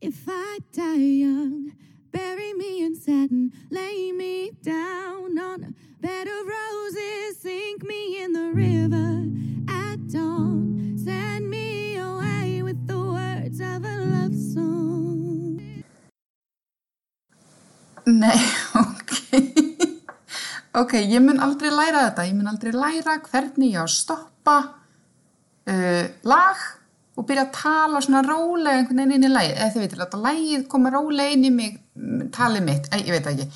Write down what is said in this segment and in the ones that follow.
If I die young, bury me in satin, lay me down on a bed of roses, sink me in the river at dawn, send me away with the words of a love song. Nei, ok. ok, ég mun aldrei læra þetta. Ég mun aldrei læra hvernig ég á að stoppa uh, lag og byrja að tala svona rólega einhvern veginn inn í lagið. Eða þið veitir, þetta lagið koma rólega inn í mig, talið mitt, Æ, ég veit ekki.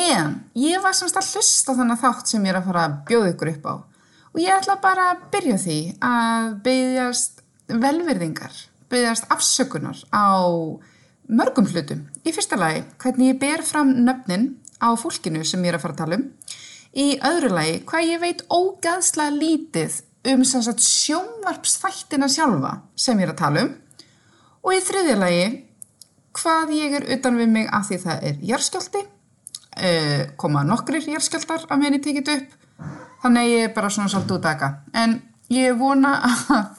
En ég var semst að hlusta þannig þátt sem ég er að fara að bjóða ykkur upp á. Og ég ætla bara að byrja því að byggjast velvirðingar, byggjast afsökunar á mörgum hlutum. Í fyrsta lagi, hvernig ég ber fram nöfnin á fólkinu sem ég er að fara að tala um. Í öðru lagi, hvað ég veit ógæðslega lítið um sjónvarpsþættina sjálfa sem ég er að tala um. Og í þriðja lagi, hvað ég er utan við mig af því það er járskjálti, uh, koma nokkrir járskjáltar af menni tekið upp, þannig að ég er bara svona svolítið út að eka. En ég vona að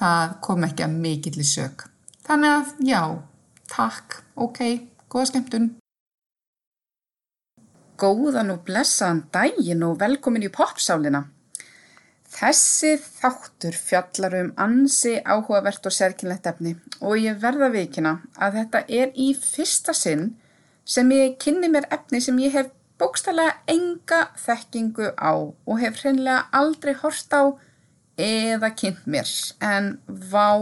það kom ekki að mikill í sög. Þannig að já, takk, ok, góða skemmtun. Góðan og blessaðan daginn og velkomin í popsálina. Þessi þáttur fjallar um ansi áhugavert og sérkynlegt efni og ég verða veikina að þetta er í fyrsta sinn sem ég kynni mér efni sem ég hef bókstælega enga þekkingu á og hef hreinlega aldrei horst á eða kynnt mér en vá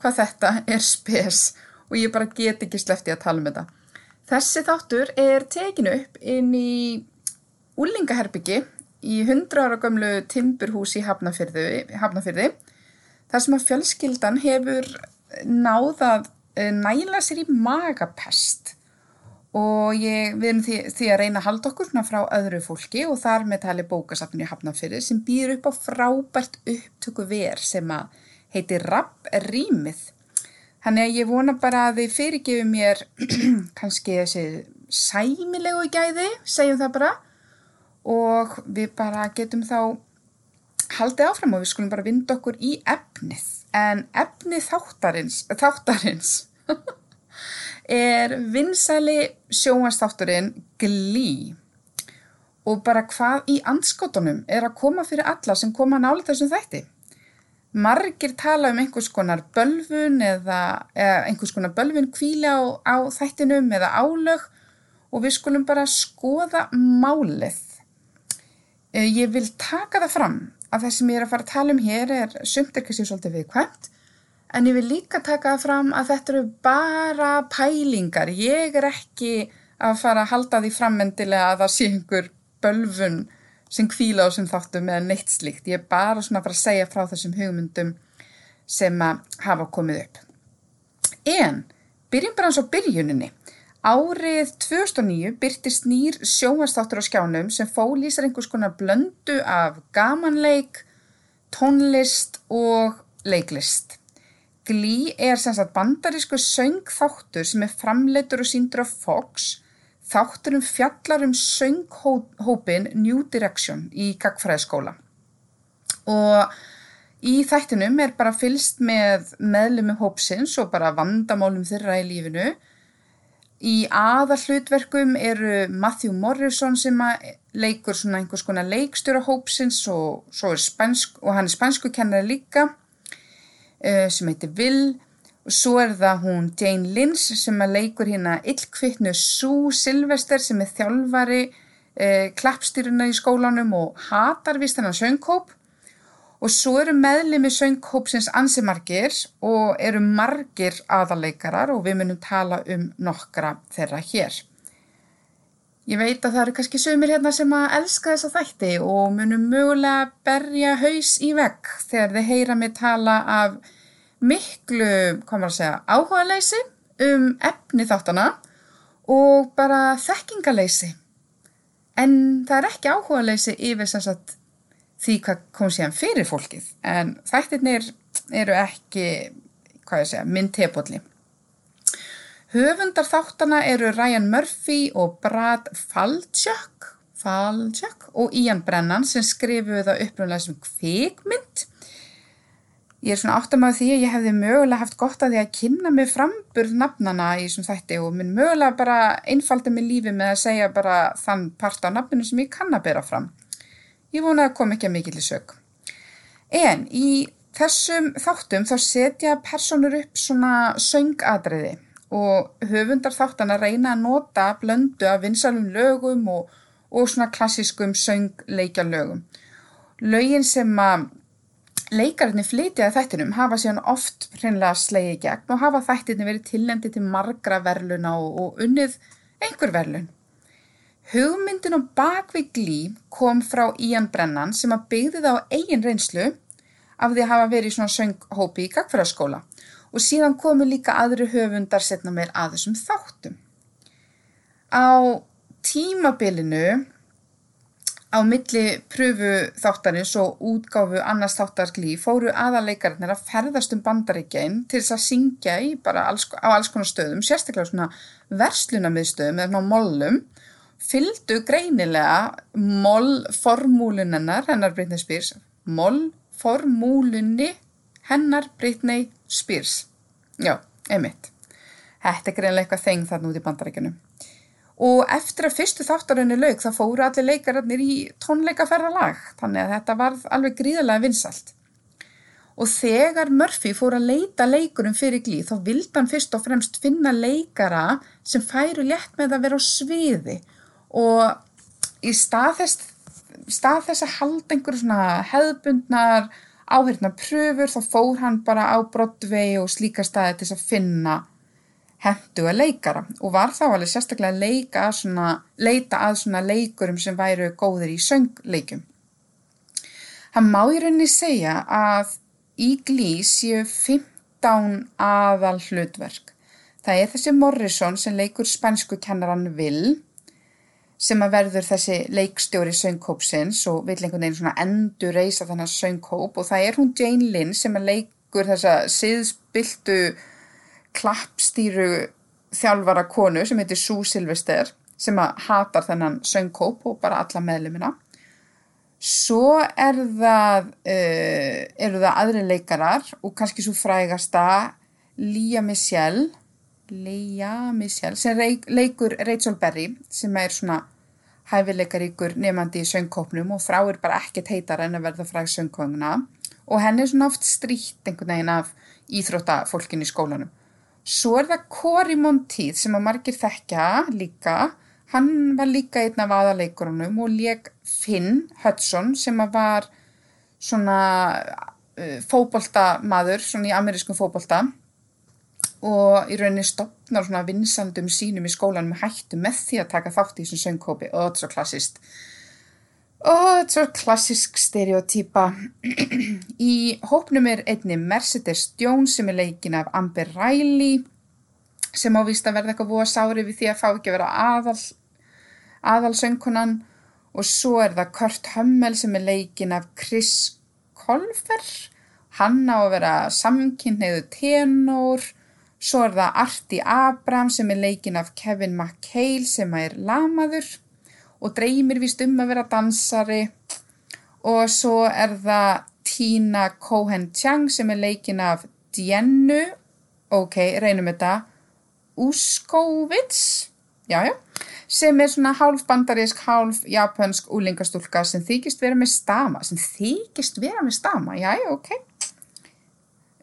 hvað þetta er spes og ég bara get ekki slefti að tala um þetta. Þessi þáttur er tekinu upp inn í úlingaherbyggi í 100 ára gömlu timburhús í Hafnafyrði, Hafnafyrði þar sem að fjölskyldan hefur náðað næla sér í magapest. Og ég, við erum því, því að reyna að halda okkur frá öðru fólki og þar með tali bókasafninu í Hafnafyrði sem býður upp á frábært upptöku ver sem að heitir Rapp Rýmið Þannig að ég vona bara að þið fyrirgefu mér kannski þessi sæmilegu gæði, segjum það bara, og við bara getum þá haldið áfram og við skulum bara vinda okkur í efnið. En efnið þáttarins, þáttarins er vinsæli sjónastátturinn Glee og bara hvað í anskotunum er að koma fyrir alla sem koma nálega þessum þætti. Margir tala um einhvers konar bölvun eða, eða einhvers konar bölvun kvíla á, á þættinum eða álög og við skulum bara skoða málið. Ég vil taka það fram að það sem ég er að fara að tala um hér er sumt er kannski svolítið viðkvæmt en ég vil líka taka það fram að þetta eru bara pælingar. Ég er ekki að fara að halda því frammendilega að það sé einhver bölvun sem kvíla á sem þáttum eða neitt slíkt. Ég er bara svona að fara að segja frá þessum hugmyndum sem að hafa komið upp. En, byrjum bara eins á byrjuninni. Árið 2009 byrtist nýr sjónvastáttur á skjánum sem fólýsar einhvers konar blöndu af gamanleik, tónlist og leiklist. Glee er sem sagt bandarísku söngþáttur sem er framleitur og síndur af Fox Þátturum fjallar um sönghópin New Direction í Gagfræðskóla og í þættinum er bara fylst með meðlumum hópsins og bara vandamálum þeirra í lífinu. Í aðal hlutverkum eru Matthew Morrison sem leikur svona einhvers konar leikstjóra hópsins og, spænsk, og hann er spænsku kennari líka eh, sem heitir Will. Og svo er það hún Jane Lynch sem leikur hérna illkvittnu Sue Sylvester sem er þjálfari eh, klappstýruna í skólanum og hatar vist hennar sönghóp og svo eru meðlimi sönghópsins ansimargir og eru margir aðaleikarar og við munum tala um nokkra þeirra hér. Ég veit að það eru kannski sömur hérna sem að elska þessa þætti og munum mögulega berja haus í vegg þegar þeir heyra mig tala af miklu, maður að segja, áhugaleysi um efni þáttana og bara þekkingaleysi. En það er ekki áhugaleysi yfir sem sagt því hvað kom síðan fyrir fólkið. En þættirnir eru ekki, hvað ég segja, minn tepolli. Höfundar þáttana eru Ryan Murphy og Brad Falchuk, Falchuk og Ian Brennan sem skrifuðu það uppröðlega sem kvikmynd Ég er svona áttam að því að ég hefði mögulega haft gott að því að kynna mig framburð nafnana í þessum þætti og minn mögulega bara einfalda mig lífi með að segja bara þann part á nafninu sem ég kann að bera fram. Ég vona að koma ekki að mikill í sög. En í þessum þáttum þá setja personur upp svona söngadriði og höfundar þáttana reyna að nota blöndu af vinsalum lögum og, og svona klassiskum söngleikja lögum. Lögin sem að Leikararnir flytjaði þættinum hafa síðan oft hreinlega slegið gegn og hafa þættinni verið tillendi til margra verluna og, og unnið einhver verlun. Hugmyndin og bakvið glí kom frá Ían Brennan sem að byggði það á eigin reynslu af því að hafa verið í svona sönghópi í gagfæraskóla og síðan komu líka aðri höfundar setna meir að þessum þáttum. Á tímabilinu Á milli pröfu þáttarins og útgáfu annars þáttarglí fóru aðaleikarnir að ferðast um bandaríkjain til þess að syngja í bara alls, á alls konar stöðum, sérstaklega svona verslunamiðstöðum eða ná mollum, fylgdu greinilega mollformúlunennar hennar Britney Spears, mollformúlunni hennar Britney Spears. Já, einmitt. Þetta er greinilega eitthvað þeng þarna út í bandaríkjunum og eftir að fyrstu þáttarönni laug þá fóru allir leikararnir í tónleikaferðalag þannig að þetta varð alveg gríðarlega vinsalt. Og þegar Murphy fór að leita leikurum fyrir glíð þá vildi hann fyrst og fremst finna leikara sem færu létt með að vera á sviði og í stað þess, stað þess að halda einhverju hefðbundnar áhengna pröfur þá fór hann bara á Broadway og slíka staði til að finna henduga leikara og var þá alveg sérstaklega leika að svona, leita að svona leikurum sem væru góðir í söngleikum. Hann má í rauninni segja að í glís séu 15 aðal hlutverk. Það er þessi Morrison sem leikur spænsku kennaran Will sem að verður þessi leikstjóri söngkópsins og vill einhvern veginn svona endur reysa þennan söngkóp og það er hún Jane Lynn sem að leikur þessa siðspiltu klappstýru þjálfara konu sem heitir Sue Sylvester sem að hatar þennan söngkóp og bara alla meðlumina. Svo er það, uh, eru það aðri leikarar og kannski svo frægasta Lea Michelle, Lea Michelle sem leikur Rachel Berry sem er svona hæfileikaríkur nefandi í söngkópnum og þráir bara ekkert heitar en að verða fræg söngkónguna og henni er svona oft stríkt einhvern veginn af íþróttafólkin í skólanum. Svo er það Cory Monteith sem að margir þekkja líka. Hann var líka einn af aðaleikurunum og leik Finn Hudson sem að var svona uh, fóboltamaður, svona í amerískum fóbolta og í rauninni stopnar svona vinsandum sínum í skólanum hættu með því að taka þátt í þessum söngkópi og þetta er svo klassist. Og þetta er svo klassisk stereotýpa. Í hópnum er einni Mercedes Jones sem er leikin af Amber Riley sem ávist að verða eitthvað búa sári við því að fá ekki að vera aðal, aðal söngkonan og svo er það Kurt Hummel sem er leikin af Chris Colfer. Hann á að vera samkynneiðu tenor. Svo er það Arti Abram sem er leikin af Kevin McHale sem er lamaður og dreymir vist um að vera dansari. Og svo er það Tina Cohen Chang sem er leikin af Diennu, ok, reynum þetta, Úskóvits, jájá, sem er svona hálf bandarísk, hálf japansk úlingastúlka sem þykist vera með stama, sem þykist vera með stama, jájá, ok.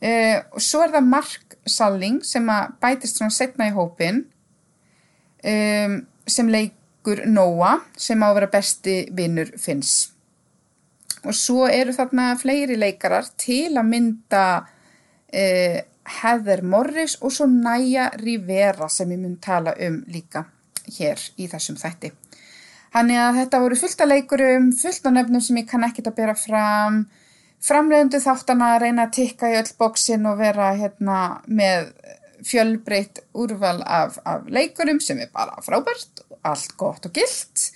Uh, og svo er það Mark Salling sem að bætist svona setna í hópin um, sem leikur Noah sem á að vera besti vinnur Finns. Og svo eru þarna fleiri leikarar til að mynda uh, Heather Morris og svo Naya Rivera sem ég mun tala um líka hér í þessum þætti. Þannig að þetta voru fullt af leikurum, fullt af nefnum sem ég kann ekkit að bera fram, framleiðundu þáttana að reyna að tikka í öll bóksin og vera hérna með fjölbreytt úrval af, af leikurum sem er bara frábært, allt gott og gilt.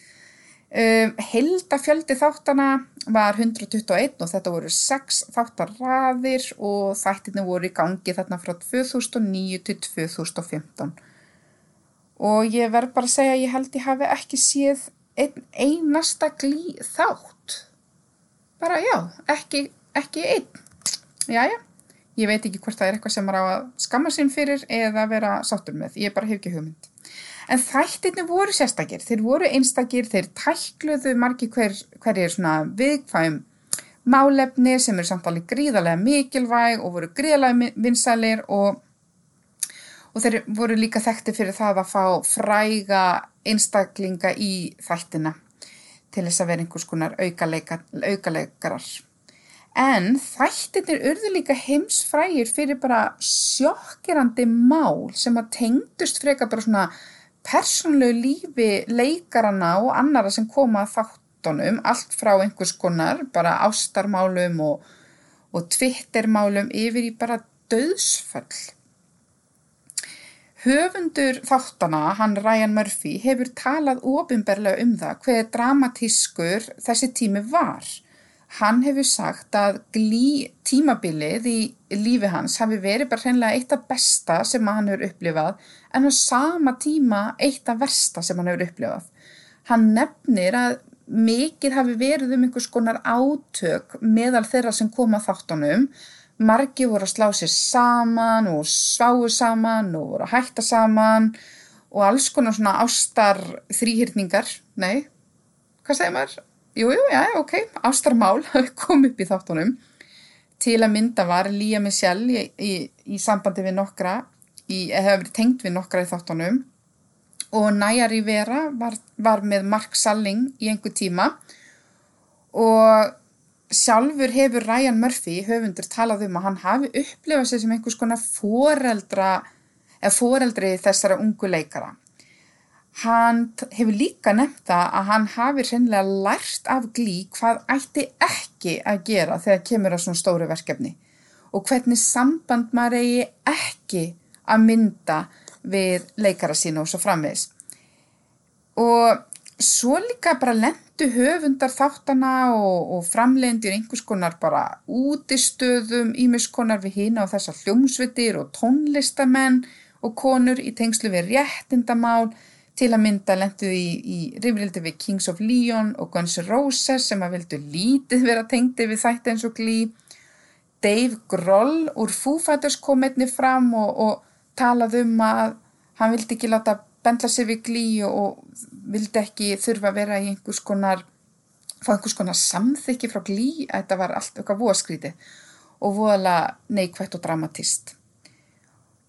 Um, Hilda fjöldi þáttana var 121 og þetta voru 6 þáttarraðir og þættirni voru í gangi þarna frá 2009 til 2015. Og ég verð bara að segja að ég held ég hafi ekki séð ein, einasta glý þátt. Bara já, ekki, ekki einn. Jæja, Ég veit ekki hvort það er eitthvað sem maður á að skamma sín fyrir eða vera sáttur með. Ég bara hef ekki hugmynd. En þættirni voru sérstakir. Þeir voru einstakir, þeir tækluðu margi hver, hverjir svona viðkvæm málefni sem eru samt alveg gríðarlega mikilvæg og voru gríðarlega vinsælir og, og þeir voru líka þekkti fyrir það að fá fræga einstaklinga í þættina til þess að vera einhvers konar aukaleikarar. En þættirnir urðu líka heimsfrægir fyrir bara sjokkirandi mál sem að tengdust freka bara svona persónlegu lífi leikarana og annara sem koma að þáttunum, allt frá einhvers konar, bara ástarmálum og, og tvittermálum yfir í bara döðsföll. Höfundur þáttana, hann Ryan Murphy, hefur talað ofinberlega um það hver dramatískur þessi tími var Hann hefur sagt að glý tímabilið í lífi hans hafi verið bara hreinlega eitt af besta sem hann hefur upplifað en á sama tíma eitt af versta sem hann hefur upplifað. Hann nefnir að mikið hafi verið um einhvers konar átök meðal þeirra sem koma þáttunum. Margi voru að slá sér saman og sváu saman og voru að hætta saman og alls konar svona ástar þrýhyrningar. Nei, hvað segir maður? Jú, jú, já, ok, ástarmál kom upp í þáttunum. Til að mynda var Lía Michelle í, í, í sambandi við nokkra, í, eða hefur verið tengt við nokkra í þáttunum og Næja Rivera var, var með Mark Salling í einhver tíma og sjálfur hefur Ryan Murphy, höfundur, talað um að hann hafi upplifað sér sem einhvers konar foreldra, eða foreldri þessara ungu leikara. Hann hefur líka nefnt það að hann hafi reynilega lært af glí hvað ætti ekki að gera þegar kemur á svona stóru verkefni og hvernig samband maður eigi ekki að mynda við leikara sína og svo framvegs. Og svo líka bara lendu höfundar þáttana og, og framlegendir einhvers konar bara útistöðum, ímiskonar við hína og þessar hljómsvitir og tónlistamenn og konur í tengslu við réttindamál Til að mynda lendu í, í rifrildi við Kings of Leon og Guns N' Roses sem að vildu lítið vera tengdi við þætti eins og glí. Dave Grohl úr Foo Fighters kom einni fram og, og talaði um að hann vildi ekki láta bendla sig við og, og vildi ekki þurfa að vera í einhvers konar, fá einhvers konar samþykki frá glí. Þetta var allt okkar voðskríti og voðalega neikvægt og dramatist.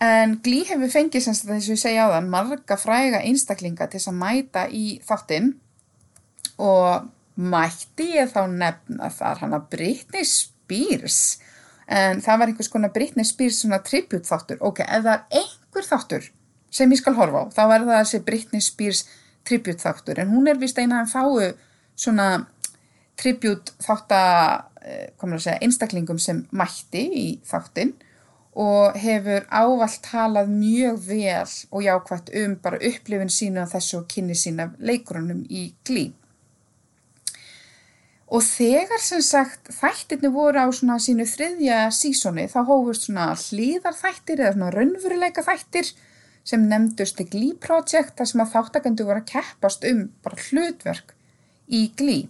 En Glí hefur fengið sem þess að ég segja á þann marga fræga einstaklinga til að mæta í þáttinn og mætti ég þá nefna þar hann að Britney Spears en það var einhvers konar Britney Spears svona tribute þáttur ok, ef það er einhver þáttur sem ég skal horfa á, þá er það þessi Britney Spears tribute þáttur en hún er vist eina að fáu svona tribute þáttar eh, einstaklingum sem mætti í þáttinn og hefur ávalt talað mjög vel og jákvæmt um bara upplifin sínu af þessu og kynni sína leikurunum í glí. Og þegar sem sagt þættirni voru á svona sínu þriðja sísoni þá hófust svona hlýðarþættir eða svona raunveruleika þættir sem nefndust í Glee Project þar sem að þáttakandu voru að keppast um bara hlutverk í Glee.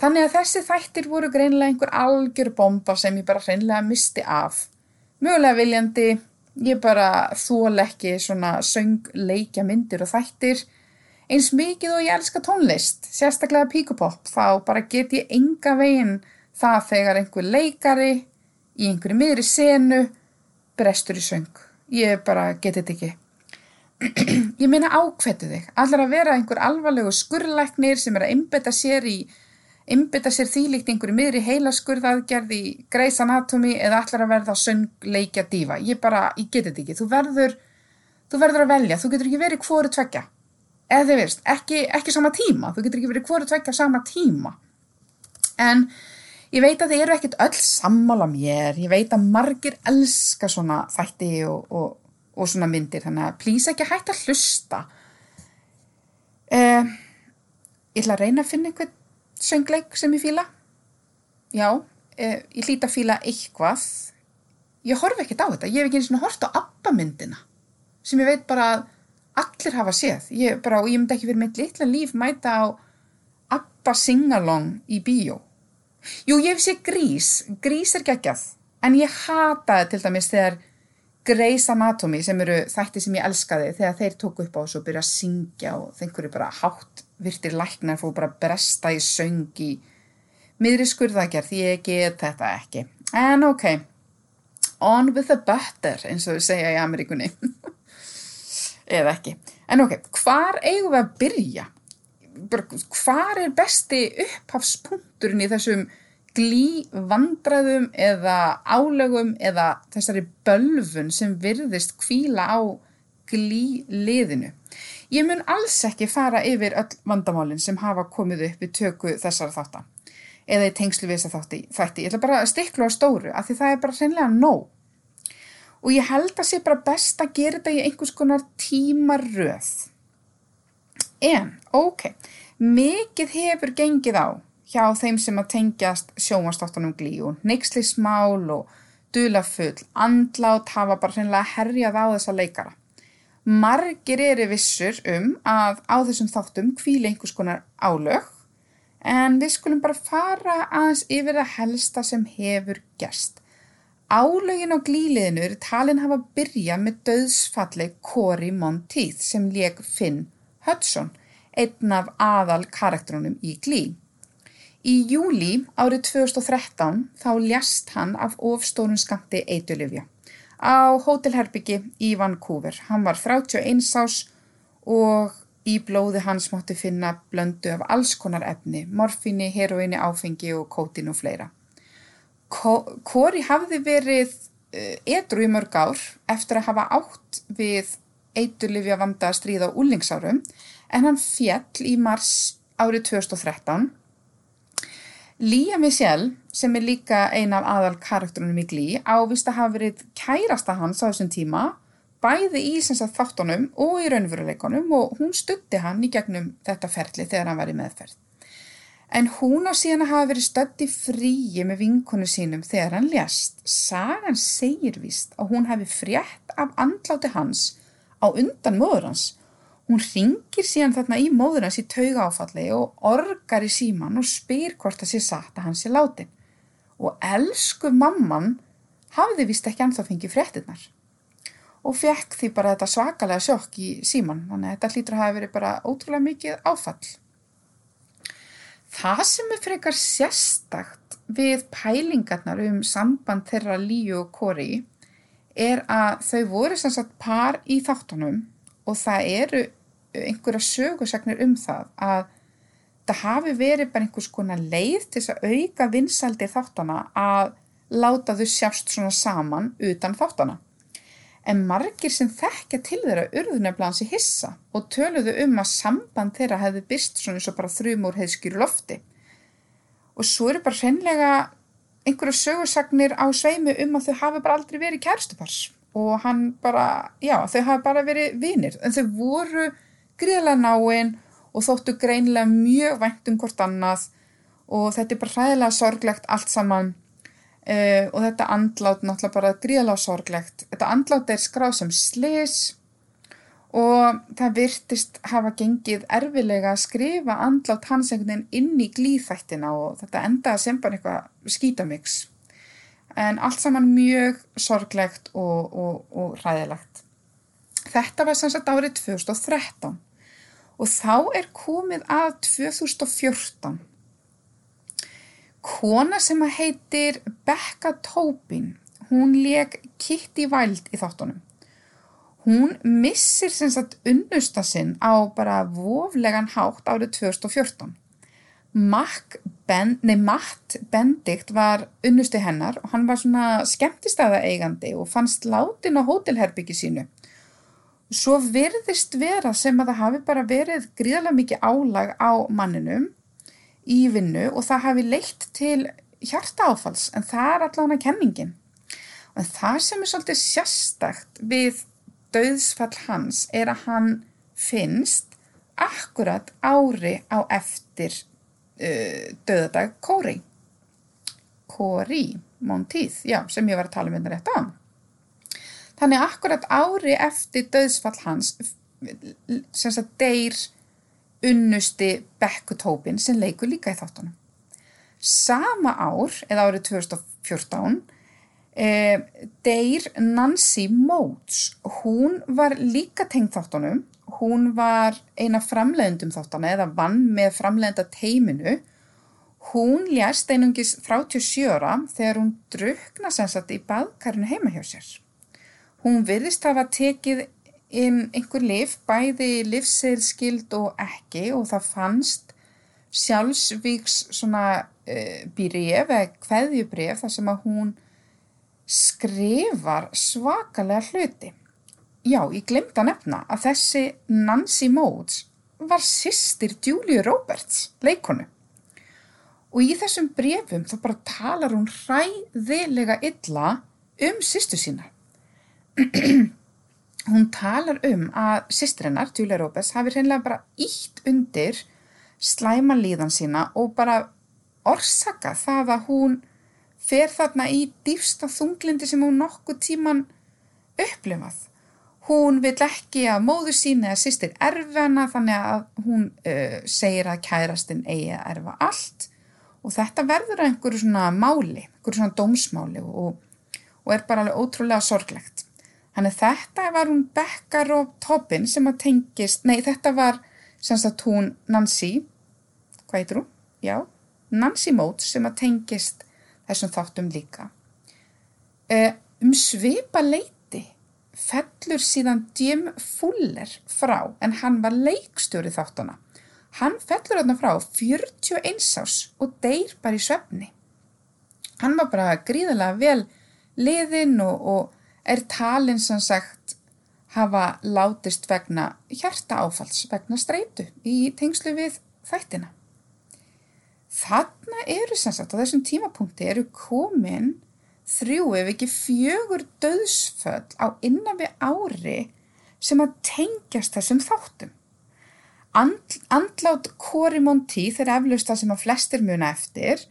Þannig að þessi þættir voru greinlega einhver algjör bomba sem ég bara hreinlega misti af mögulega viljandi, ég bara þól ekki svona söngleikja myndir og þættir eins mikið og ég elska tónlist, sérstaklega píkupopp, þá bara get ég enga veginn það þegar einhver leikari í einhverju miðri senu brestur í söng. Ég bara get þetta ekki. Ég minna ákvetu þig, allar að vera einhver alvarlegu skurrlæknir sem er að einbeta sér í innbytta sér þýlikt einhverju miðri heilaskurðaðgerð í Grey's Anatomy eða allar að verða söngleikja dífa. Ég bara, ég geti þetta ekki. Þú verður, þú verður að velja. Þú getur ekki verið hvoru tvekja. Eða þið veist, ekki, ekki sama tíma. Þú getur ekki verið hvoru tvekja sama tíma. En ég veit að þið eru ekkit öll sammála mér. Ég veit að margir elska svona þætti og, og, og svona myndir. Þannig að plýsa ekki hægt að hlusta. Eh, ég ætla að reyna að finna einhvern söngleik sem ég fýla já, eh, ég hlýta að fýla eitthvað. Ég horfi ekkert á þetta. Ég hef ekki eins og hort á Abba myndina sem ég veit bara að allir hafa séð. Ég, bara, ég myndi ekki fyrir mitt litla líf mæta á Abba singalong í bíó. Jú, ég hef séð Grís Grís er geggjað. En ég hataði til dæmis þegar Grey's Anatomy sem eru þætti sem ég elskaði þegar þeir tóku upp á þessu og byrja að syngja og þengur bara hátt virtir læknar fór bara bresta í söng í miðri skurðagerð ég get þetta ekki. En ok, on with the butter eins og við segja í Ameríkunni. Eða ekki. En ok, hvar eigum við að byrja? Hvar er besti upphafspunkturinn í þessum glý vandræðum eða álögum eða þessari bölfun sem virðist kvíla á glý liðinu. Ég mun alls ekki fara yfir öll vandamálinn sem hafa komið upp við töku þessara þáttan eða í tengslu við þessa þátti. Ég ætla bara að stikla á stóru af því það er bara hreinlega nóg. Og ég held að sé bara best að gera þetta í einhvers konar tímaröð. En, ok, mikið hefur gengið á hjá þeim sem að tengjast sjómanstáttunum glí og neykslismál og dulafull, andlát hafa bara hreinlega herjað á þessa leikara. Margir eru vissur um að á þessum þáttum kvíli einhvers konar álög en við skulum bara fara aðeins yfir það helsta sem hefur gerst. Álögin á glíliðinu eru talin hafa byrjað með döðsfalleg Cory Monteith sem leik Finn Hudson, einn af aðal karakterunum í glí. Í júli árið 2013 þá ljast hann af ofstórun skamti eitulifja á hótelherbyggi í Vancouver. Hann var 31 ás og í blóði hans mótti finna blöndu af alls konar efni, morfíni, heroíni, áfengi og kótin og fleira. Kori hafði verið uh, edru í mörg ár eftir að hafa átt við eitulifja vanda að stríða á úlingsárum en hann fjall í mars árið 2013 Lía Michelle, sem er líka ein af aðal karakterunum í Glí, ávist að hafa verið kærasta hans á þessum tíma, bæði í þáttunum og í raunveruleikunum og hún stutti hann í gegnum þetta ferli þegar hann var í meðferð. En hún á síðan að hafa verið stödd í fríi með vinkonu sínum þegar hann ljast. Sagan segir vist að hún hefði frétt af andláti hans á undan móður hans Hún ringir síðan þarna í móður hans í tauga áfalli og orgar í síman og spyr hvort það sé satt að hann sé látin. Og elsku mamman hafði vist ekki anþá fengið fréttinnar. Og fekk því bara þetta svakalega sjokk í síman, þannig að þetta hlýtur að hafa verið bara ótrúlega mikið áfall. Það sem er frekar sérstakt við pælingarnar um samband þeirra Líu og Kori er að þau voru sem sagt par í þáttunum og það eru einhverja sögursagnir um það að það hafi verið bara einhvers konar leið til þess að auka vinsaldir þáttana að láta þau sjást svona saman utan þáttana. En margir sem þekkja til þeirra í hissa og töluðu um að samband þeirra hefði byrst svona eins og bara þrjumúr heiðskýru lofti. Og svo eru bara hreinlega einhverja sögursagnir á sveimi um að þau hafi bara aldrei verið kærstupars og hann bara, já, þau hafi bara verið vinir en þau voru gríðlega náinn og þóttu greinlega mjög vænt um hvort annað og þetta er bara hræðilega sorglegt allt saman uh, og þetta andlát náttúrulega bara gríðlega sorglegt. Þetta andlát er skráð sem slis og það virtist hafa gengið erfilega að skrifa andlát hans einhvern veginn inn í glýþættina og þetta endaði sem bara eitthvað skítamix. En allt saman mjög sorglegt og, og, og hræðilegt. Þetta var sem sagt árið 2013 og þá er komið að 2014. Kona sem að heitir Becca Tobin, hún leg Kitty Wild í þáttunum. Hún missir sem sagt unnusta sinn á bara voflegan hátt árið 2014. Ben, nei, Matt Bendikt var unnusti hennar og hann var svona skemmtistæða eigandi og fannst látin á hótelherbyggi sínu Svo virðist vera sem að það hafi bara verið gríðarlega mikið álag á manninum í vinnu og það hafi leitt til hjarta áfalls en það er allavega kenningin. Og það sem er svolítið sérstakt við döðsfall hans er að hann finnst akkurat ári á eftir uh, döðadag Kóri. Kóri Montíð, já, sem ég var að tala um þetta rétt á. Þannig akkurat ári eftir döðsfall hans sem sagt deyr unnusti Bekkutópin sem leikur líka í þáttunum. Sama ár, eða árið 2014, Eh, deyr Nancy Motes, hún var líka tengd þáttunum, hún var eina framleiðendum þáttana eða vann með framleiðenda teiminu. Hún ljast einungis 37 ára þegar hún drukna sensat í baðkarinu heima hjá sér. Hún virðist hafa tekið inn einhver lif, bæði livseilskild og ekki og það fannst sjálfsvíks svona uh, byrjef eða kveðjubref þar sem að hún skrifar svakalega hluti. Já, ég glemt að nefna að þessi Nancy Modes var sýstir Julia Roberts, leikonu. Og í þessum brefum þá bara talar hún hræðilega illa um sýstu sína. Hún talar um að sýstrennar, Julia Roberts, hafi hreinlega bara ítt undir slæma líðan sína og bara orsaka það að hún fer þarna í dýfsta þunglindi sem hún nokkuð tíman upplifað. Hún vil ekki að móður sín eða sýstir erfa hana þannig að hún uh, segir að kærastinn eigi að erfa allt og þetta verður einhverju svona máli, einhverju svona dómsmáli og, og er bara alveg ótrúlega sorglegt. Þannig þetta var hún Beckar og Tobin sem að tengist, nei þetta var sem sagt hún Nancy, hvað heitir hún? Já, Nancy Motes sem að tengist þessum þáttum líka. Uh, um svipa leiti fellur síðan Jim Fuller frá en hann var leikstjóri þáttuna. Hann fellur þarna frá 41 ás og deyr bara í svefni. Hann var bara gríðilega vel liðinn og, og er talinn sem sagt hafa látist vegna hjarta áfalls vegna streitu í tengslu við þættina. Þarna eru sem sagt á þessum tímapunkti eru komin þrjú ef ekki fjögur döðsföll á innan við ári sem að tengjast þessum þáttum. And, andlát Kori Monti þeirra eflaust það sem að flestir muna eftir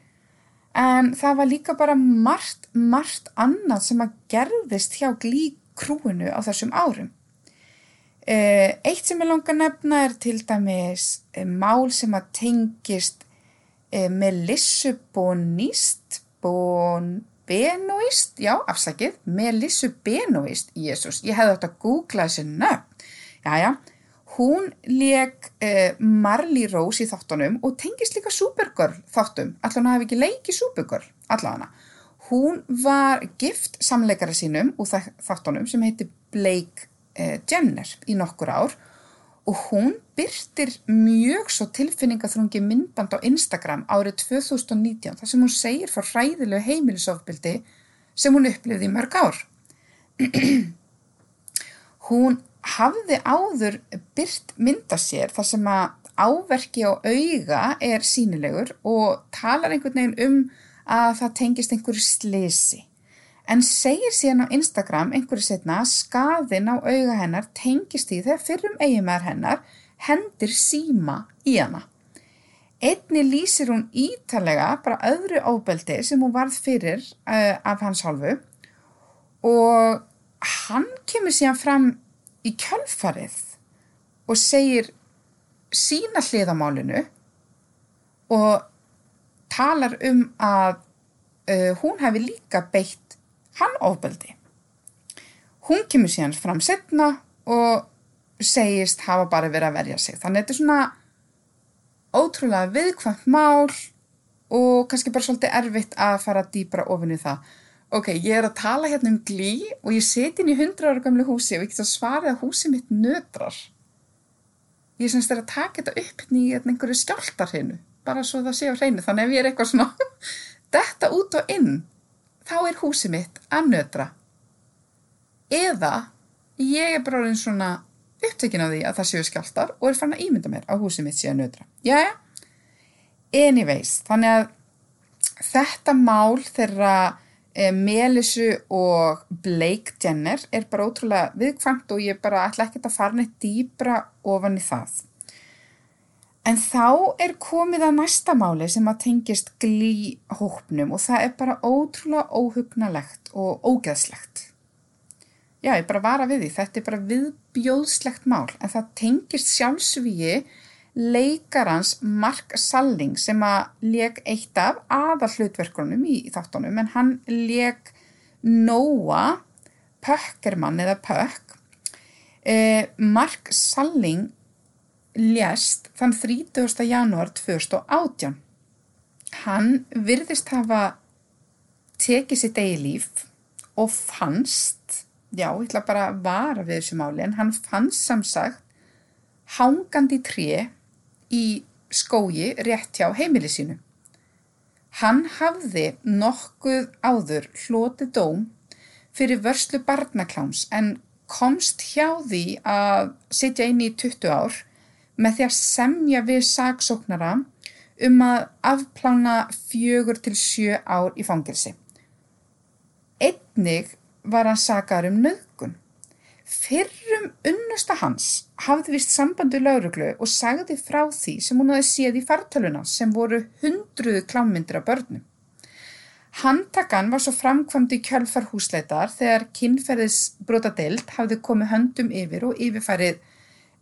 en það var líka bara margt, margt annað sem að gerðist hjá glíkrúinu á þessum árum. Eh, eitt sem ég langar nefna er til dæmis eh, mál sem að tengist eh, Melissu Bonist, bon, Benoist, já, afsakið, Melissu Benoist, Jésús, ég hefði átt að googla þessu nöfn, já, já, hún leik eh, Marley Rose í þáttunum og tengist líka Supergirl þáttum, allan að hafa ekki leikið Supergirl, allan hana. Hún var gift samleikara sínum úr þáttunum sem heiti Blake eh, Jenner í nokkur ár og hún byrtir mjög svo tilfinningaþrungi myndband á Instagram árið 2019 þar sem hún segir frá hræðilegu heimilisofbildi sem hún upplifði í mörg ár. hún hafði áður byrt mynda sér þar sem að áverki á auga er sínilegur og talar einhvern veginn um að það tengist einhverju slisi en segir síðan á Instagram einhverju setna að skaðin á auga hennar tengist í þegar fyrrum eigimæður hennar hendir síma í hana. Einni lýsir hún ítalega bara öðru óbeldi sem hún varð fyrir uh, af hans halvu og hann kemur síðan fram í kjölfarið og segir sína hliðamálinu og talar um að uh, hún hefði líka beitt hann ofbeldi. Hún kemur síðan fram setna og segist hafa bara verið að verja sig. Þannig að þetta er svona ótrúlega viðkvæmt mál og kannski bara svolítið erfitt að fara dýbra ofin í það. Ok, ég er að tala hérna um glí og ég seti inn í hundra ára gamlu húsi og ég get að svara að húsi mitt nötrar. Ég semst er að taka þetta upp hérna í einhverju skjáltar hennu, bara svo það sé á hreinu. Þannig ef ég er eitthvað svona, þetta út og inn, þá er húsið mitt að nötra. Eða ég er bara orðin svona upptökin af því að það séu skjáltar og er fann að ímynda mér að húsið mitt séu að nötra. Jæja, anyways, þannig að þetta mál þeirra e, Melissu og Blake Jenner er bara ótrúlega viðkvæmt og ég bara ætla ekkert að fara neitt dýbra ofan í það. En þá er komið að næsta máli sem að tengist glíhópnum og það er bara ótrúlega óhugnalegt og ógeðslegt. Já, ég bara vara við því, þetta er bara viðbjóðslegt mál en það tengist sjálfsvíi leikarans Mark Salling sem að leg eitt af aðal hlutverkunum í þáttunum en hann leg Noah Pökkermann eða Pökk, eh, Mark Salling lést þann 30. janúar 2018. Hann virðist hafa tekið sitt eigi líf og fannst, já, ég ætla bara að vara við þessu máli, en hann fannst samsagt hangandi tré í skógi rétt hjá heimili sínu. Hann hafði nokkuð áður hloti dóm fyrir vörslu barnakláms en komst hjá því að sitja inn í 20 ár með því að semja við saksóknara um að afplána fjögur til sjö ár í fangilsi. Einnig var hann sakar um nöðgun. Fyrrum unnusta hans hafði vist sambandi lauruglu og sagði frá því sem hún hafi séð í fartöluna sem voru hundruðu klámyndir af börnum. Handtakan var svo framkvæmd í kjölfar húsleitar þegar kynferðisbrota deild hafði komið höndum yfir og yfirfærið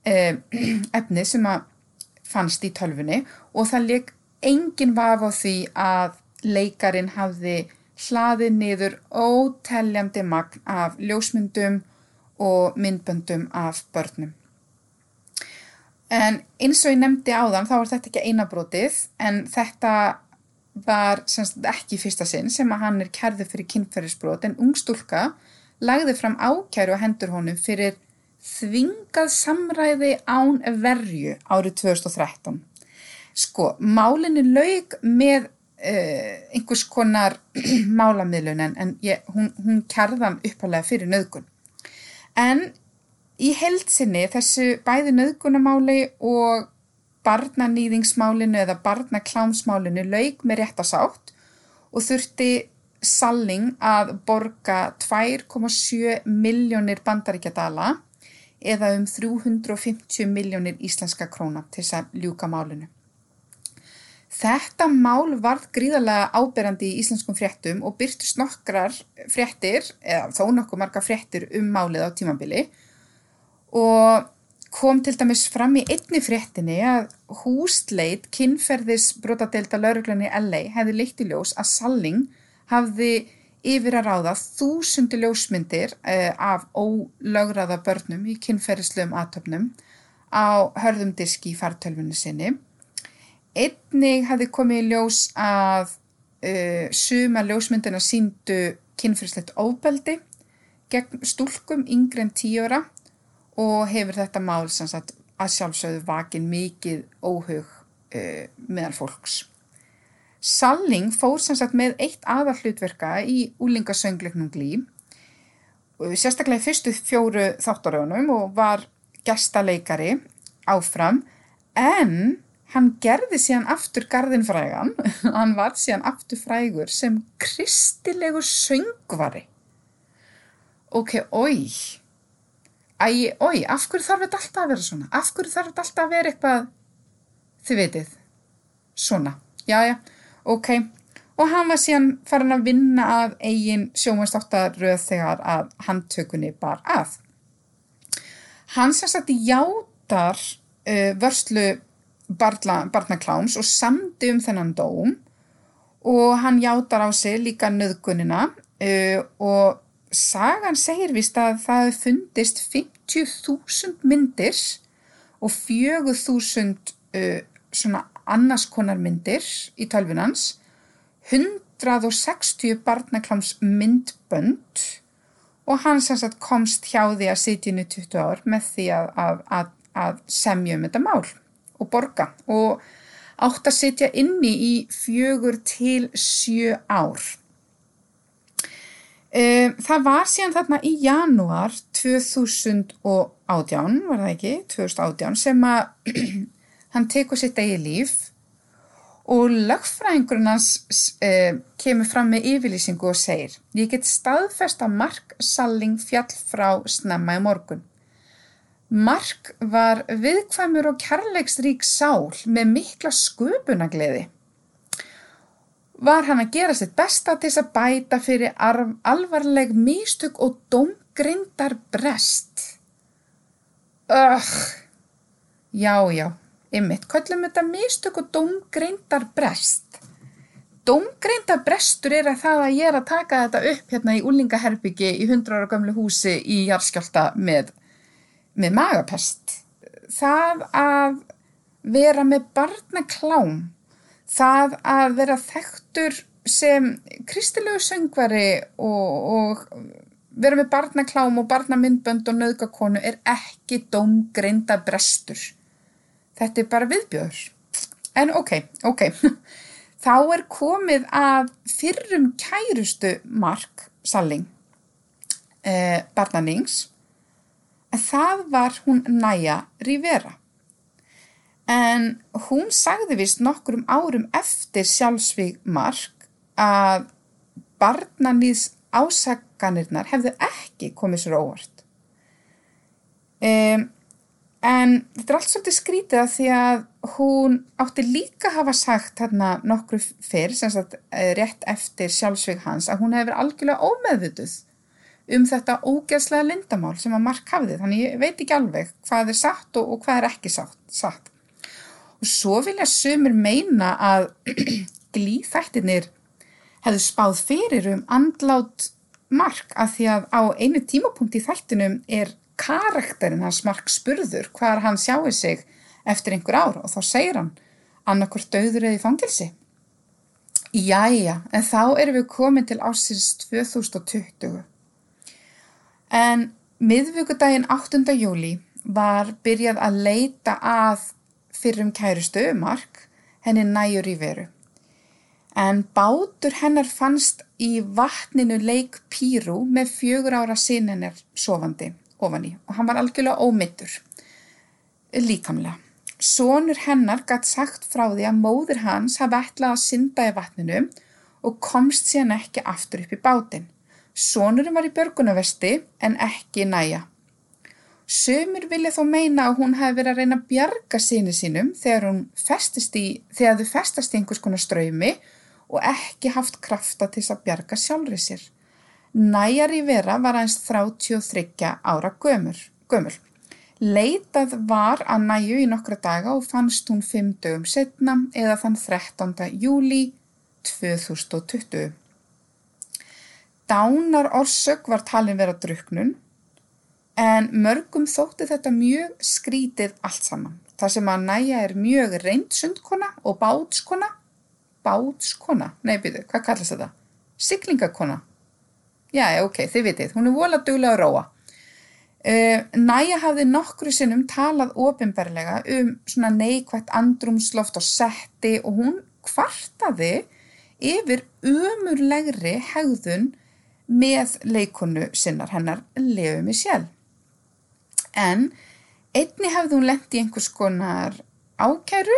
eh, efni sem að fannst í tölfunni og það leik engin vaf á því að leikarin hafði hlaðið niður óteljandi magn af ljósmyndum og myndböndum af börnum. En eins og ég nefndi áðan þá var þetta ekki einabrótið en þetta var semst ekki fyrsta sinn sem að hann er kærðu fyrir kynferðisbrot en ungstúlka lagði fram ákæru á hendur honum fyrir þvingað samræði án verju árið 2013. Sko, málinu laug með uh, einhvers konar málamiðlun en ég, hún, hún kærðan uppalega fyrir nöðgun. En í heldsinni þessu bæði nöðgunamáli og barnanýðingsmálinu eða barnaklámsmálinu laug með réttasátt og þurfti Salling að borga 2,7 miljónir bandaríkjadala eða um 350 miljónir íslenska króna til þess að ljúka málinu. Þetta mál varð gríðarlega áberandi í íslenskum fréttum og byrtist nokkrar fréttir, eða þó nokkuð marga fréttir um málið á tímabili og kom til dæmis fram í einni fréttinni að húsleit kynferðis brotadelta lauruglanir LA hefði leitt í ljós að Salling hafði yfir að ráða þúsundi ljósmyndir uh, af ólögraða börnum í kynferðislegum aðtöfnum á hörðum diski í fartölfunni sinni. Einnig hafði komið í ljós að uh, suma ljósmyndina síndu kynferðislegt óbeldi gegn stúlkum yngre en tíora og hefur þetta mál sagt, að sjálfsögðu vakin mikið óhug uh, meðal fólks. Salling fór sagt, með eitt aðallutverka í úlingasöngleiknum Glí, sérstaklega í fyrstu fjóru þáttarögunum og var gestaleikari áfram, en hann gerði síðan aftur gardinfrægan, hann var síðan aftur frægur sem kristilegur söngvari. Ok, oi. Æ, oi, af hverju þarf þetta alltaf að vera svona? Af hverju þarf þetta alltaf að vera eitthvað, þið veitir, svona, já, já, ok. Og hann var síðan farin að vinna að eigin sjómanstáttaröð þegar að handtökunni bar að. Hann sagt játar uh, vörslu barna, barnakláms og samdi um þennan dóm og hann játar á sig líka nöðgunina uh, og sagan segir vist að það fundist 50.000 myndir og 4.000 uh, svona annars konar myndir í tölvinans, 160 barnakláms myndbönd og hann sem sagt komst hjá því að í 20 ár með því að, að, að, að semja um þetta mál og borga og átt að sitja inni í fjögur til sjö ár. Um, það var síðan þarna í janúar 2018, var það ekki, 2018, sem að hann tekur sitt eigi líf og lögfræðingurinn hans uh, kemur fram með yfirlýsingu og segir Ég get staðfest að Mark Salling fjall frá snemma í morgun. Mark var viðkvæmur og kærleiksrík sál með mikla sköpunagleði var hann að gera sitt besta til þess að bæta fyrir alvarleg místug og domgrindar brest. Ögh, já, já, ymmit, kvöllum þetta místug og domgrindar brest. Dómgreinda brestur er að það að ég er að taka þetta upp hérna í úlingaherbyggi í 100 ára gamlu húsi í Jarskjálta með, með magapest. Það að vera með barnaklám, það að vera þekktur sem kristilegu söngvari og, og vera með barnaklám og barnamindbönd og nöðgakonu er ekki dómgreinda brestur. Þetta er bara viðbjöður. En ok, ok. Þá er komið að fyrrum kærustu Mark Salling, eh, barnanings, en það var hún Næja Rivera. En hún sagði vist nokkur um árum eftir sjálfsvík Mark að barnanýðs ásakanirnar hefðu ekki komið sér óvart. Um, en þetta er allt svolítið skrítið að því að hún átti líka hafa sagt hérna nokkru fyrr, sem sagt eh, rétt eftir sjálfsveig hans, að hún hefur algjörlega ómeðvituð um þetta ógeðslega lindamál sem að Mark hafði. Þannig ég veit ekki alveg hvað er satt og, og hvað er ekki satt. satt. Og svo vilja sömur meina að glýþættinir hefðu spáð fyrir um andlát Mark að því að á einu tímapunkt í þættinum er karakterinn hans Mark spurður hvað hann sjáu sig eftir einhver ár og þá segir hann annarkvört döður eða í fangilsi. Jæja, en þá erum við komin til ásins 2020. En miðvíkudaginn 8. júli var byrjað að leita að fyrrum kærustu Mark henni næjur í veru en bátur hennar fannst í vatninu leik Píru með fjögur ára sín hennar sofandi ofan í og hann var algjörlega ómyndur líkamlega. Sónur hennar gætt sagt frá því að móður hans hafi ætlað að synda í vatninu og komst síðan ekki aftur upp í bátin. Sónurinn var í börgunavesti en ekki næja. Sumir vilja þó meina að hún hafi verið að reyna að bjarga síni sínum þegar, í, þegar þau festast í einhvers konar ströymi og ekki haft krafta til að bjarga sjálfrið sér. Næja Rivera var aðeins 33 ára gömur. Leitað var að næju í nokkra daga og fannst hún fimm dögum setna eða þann 13. júli 2020. Dánar orsök var talin vera druknun en mörgum þótti þetta mjög skrítið allt saman. Það sem að næja er mjög reynsundkona og bátskona bátskona, nei byrju, hvað kallast þetta? Siglingakona. Já, ok, þið vitið, hún er volað duglega að róa. Uh, Næja hafði nokkru sinnum talað ofinberlega um svona neikvægt andrumsloft og setti og hún kvartaði yfir umurlegri hegðun með leikonu sinnar hennar í sjálf. En einni hafði hún lendi í einhvers konar ákæru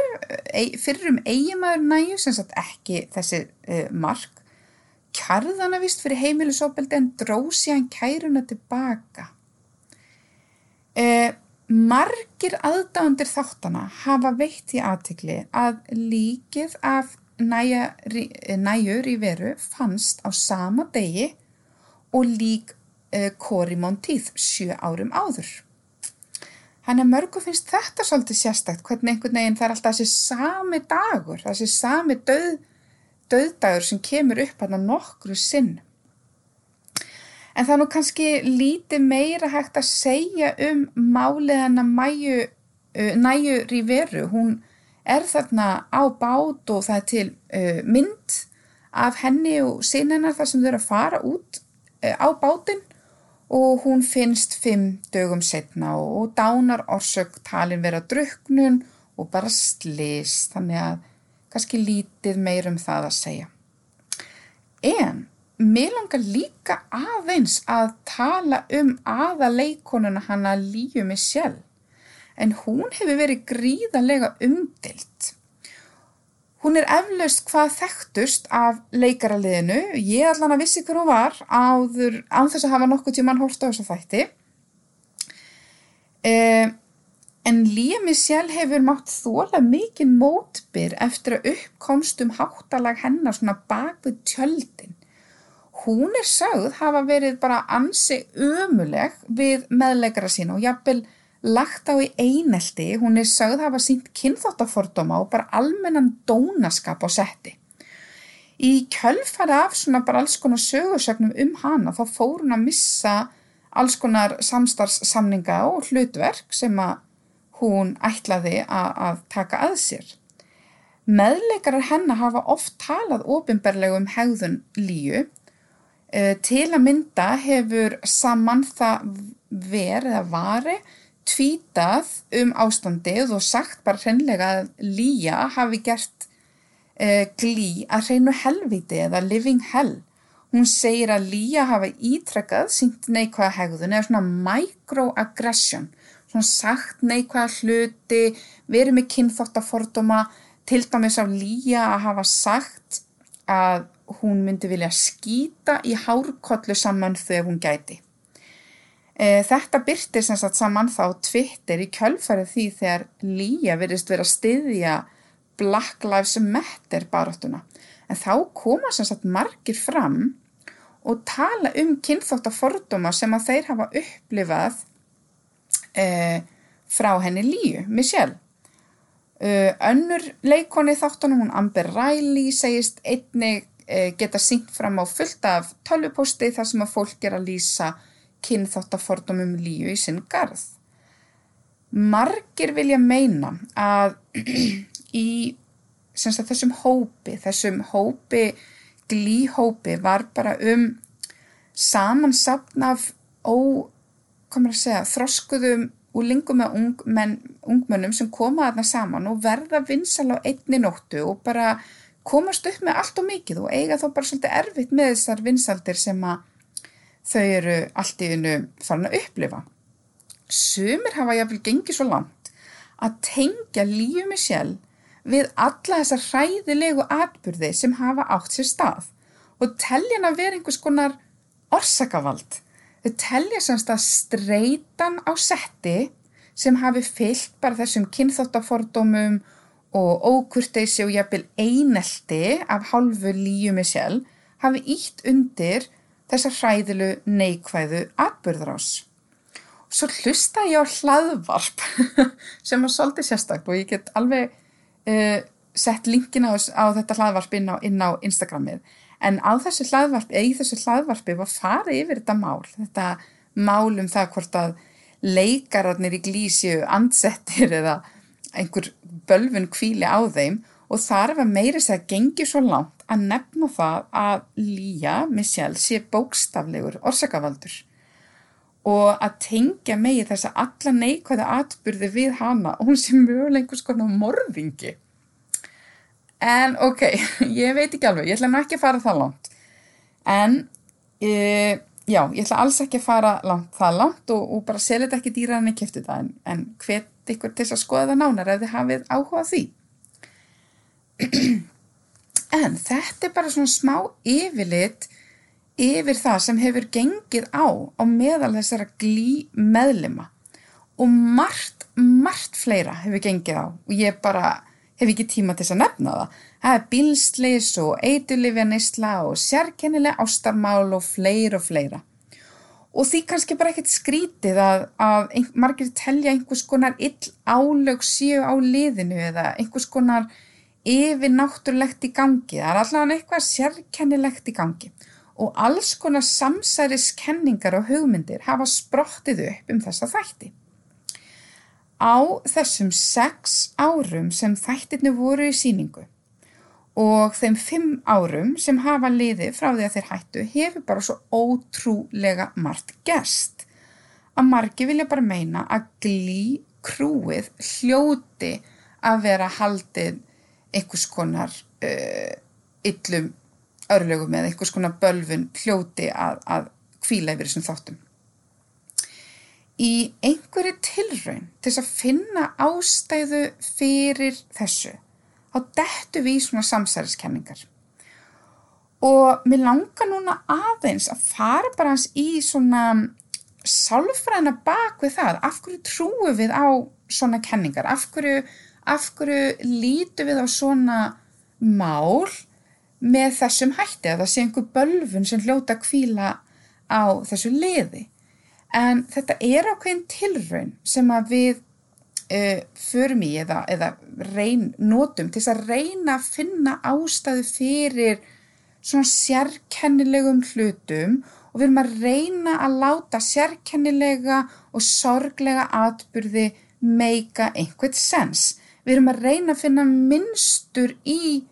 fyrir um eiginmaður næju sem sagt ekki þessi uh, mark kærðana vist fyrir heimilisofbeldi en drósi hann kæruna tilbaka uh, margir aðdándir þáttana hafa veitt í aðtikli að líkið af næjur í veru fannst á sama degi og lík uh, Korimón tíð sjö árum áður Þannig að mörgu finnst þetta svolítið sérstakt, hvernig einhvern veginn það er alltaf þessi sami dagur, þessi sami döð, döðdagur sem kemur upp hann á nokkru sinn. En það er nú kannski lítið meira hægt að segja um málið hann að mæju, uh, næju Ríveru. Hún er þarna á bát og það er til uh, mynd af henni og sinna þar sem þau eru að fara út á bátinn og hún finnst fimm dögum setna og dánar orsök talin vera druknun og bara slis þannig að kannski lítið meir um það að segja. En mér langar líka aðeins að tala um aðaleikonuna hana líu mig sjálf en hún hefur verið gríðarlega umdilt Hún er eflaust hvað þekktust af leikaraliðinu, ég allan að vissi hver hún var áður, án þess að hafa nokkuð tíman hórt á þessu þætti. Eh, en Líami sjálf hefur mátt þóla mikið mótbyr eftir að uppkomst um háttalag hennar svona bak við tjöldin. Hún er sögð hafa verið bara ansi ömuleg við meðleikara sína og jafnvel lagt á í einelti, hún er sögð hafa sínt kynþáttafordóma og bara almennan dónaskap á setti. Í kjölfari af svona bara alls konar sögursögnum um hana þá fór hún að missa alls konar samstarfssamninga og hlutverk sem að hún ætlaði að, taka að sér. Meðleikarar hennar hafa oft talað ofinberlegu um hegðun líu. E, til að mynda hefur Samantha verið að vari tvítað um ástandið og sagt bara hreinlega að Lía hafi gert uh, glí að hreinu helviti eða living hell. Hún segir að Lía hafi ítrekkað sínt neikvæða hegðun eða svona microaggression, svona sagt neikvæða hluti, verið með kynþáttaforduma, til dæmis á Lía að hafa sagt að hún myndi vilja skýta í hárkollu saman þegar hún gæti. E, þetta byrtir sem sagt saman þá Twitter í kjölfarið því þegar Lía verist verið að styðja Black Lives Matter baróttuna. En þá koma sem sagt margir fram og tala um kynþóttaforduma sem að þeir hafa upplifað e, frá henni Líu, Michelle. E, önnur leikoni þáttunum, hún Amber Riley, segist einnig e, geta syngt fram á fullt af tölvuposti þar sem að fólk er að lýsa kynþáttafordumum líu í sinn garð. Margir vilja meina að í sagt, þessum hópi, þessum hópi, glíhópi var bara um samansapn af ó, komur að segja, þroskuðum og lingum með ungmenn, ungmennum sem koma aðna saman og verða vinsal á einni nóttu og bara komast upp með allt og mikið og eiga þó bara svolítið erfitt með þessar vinsaldir sem að þau eru allt í innu farin að upplifa. Sumir hafa jáfnvel gengið svo langt að tengja lífið með sjálf við alla þessar hræðilegu atbyrði sem hafa átt sér stað og telja hann að vera einhvers konar orsakavald. Þau telja semst að streitan á setti sem hafi fyllt bara þessum kynþóttafordómum og ókurteysi og jafnvel einelti af hálfu líu með sjálf hafi ítt undir þessa hræðilu neikvæðu atbyrðrás. Svo hlusta ég á hlaðvarp sem var svolítið sérstaklega og ég get alveg uh, sett linkin á, á þetta hlaðvarp inn á, inn á Instagramið en á þessu hlaðvarpi, eða í þessu hlaðvarpi var farið yfir þetta mál, þetta mál um það hvort að leikararnir í glísju andsettir eða einhver bölfun kvíli á þeim og þar var meiri sér að gengi svo langt að nefna það að Lía Michelle sé bókstaflegur orsakavaldur og að tengja megi þess að alla neikvæða atbyrði við hana og hún sé mjög einhvers konar morðingi. En ok, ég veit ekki alveg, ég ætla ekki að fara það langt. En e, já, ég ætla alls ekki að fara langt, það langt og, og bara selja þetta ekki dýra en ekki eftir það en, en hvet ykkur til að skoða það nánar ef þið hafið áhuga því. En þetta er bara svona smá yfirlit yfir það sem hefur gengið á á meðal þessara glí meðlima og margt, margt fleira hefur gengið á og ég bara hef ekki tíma til þess að nefna það. Það er bilsleis og eitulifja neysla og sérkennilega ástarmál og fleir og fleira. Og því kannski bara ekkert skrítið að, að margir telja einhvers konar ill álög síu á liðinu eða einhvers konar yfir náttúrulegt í gangi, það er allavega eitthvað sérkennilegt í gangi. Og alls konar samsæriskenningar og hugmyndir hafa sprottið upp um þessa þætti. Á þessum sex árum sem þættirni voru í síningu og þeim fimm árum sem hafa liðið frá því að þeir hættu hefur bara svo ótrúlega margt gerst. Að margi vilja bara meina að glí krúið hljóti að vera haldið einhvers konar uh, yllum örlögum eða einhvers konar bölfun hljóti að, að kvíla yfir þessum þáttum. Í einhverju tilraun til þess að finna ástæðu fyrir þessu, þá dettu við í svona samsæriskenningar. Og mér langar núna aðeins að fara bara hans í svona sálfræðina bak við það. Af hverju trúum við á svona kenningar? Af hverju af hverju lítu við á svona mál með þessum hætti að það sé einhver bölfun sem hljóta að kvíla á þessu liði. En þetta er ákveðin tilraun sem að við uh, förum í eða, eða reyn, notum til að reyna að finna ástæðu fyrir svona sérkennilegum hlutum og við erum að reyna að láta sérkennilega og sorglega atbyrði meika einhvert sens. Við erum að reyna að finna minnstur í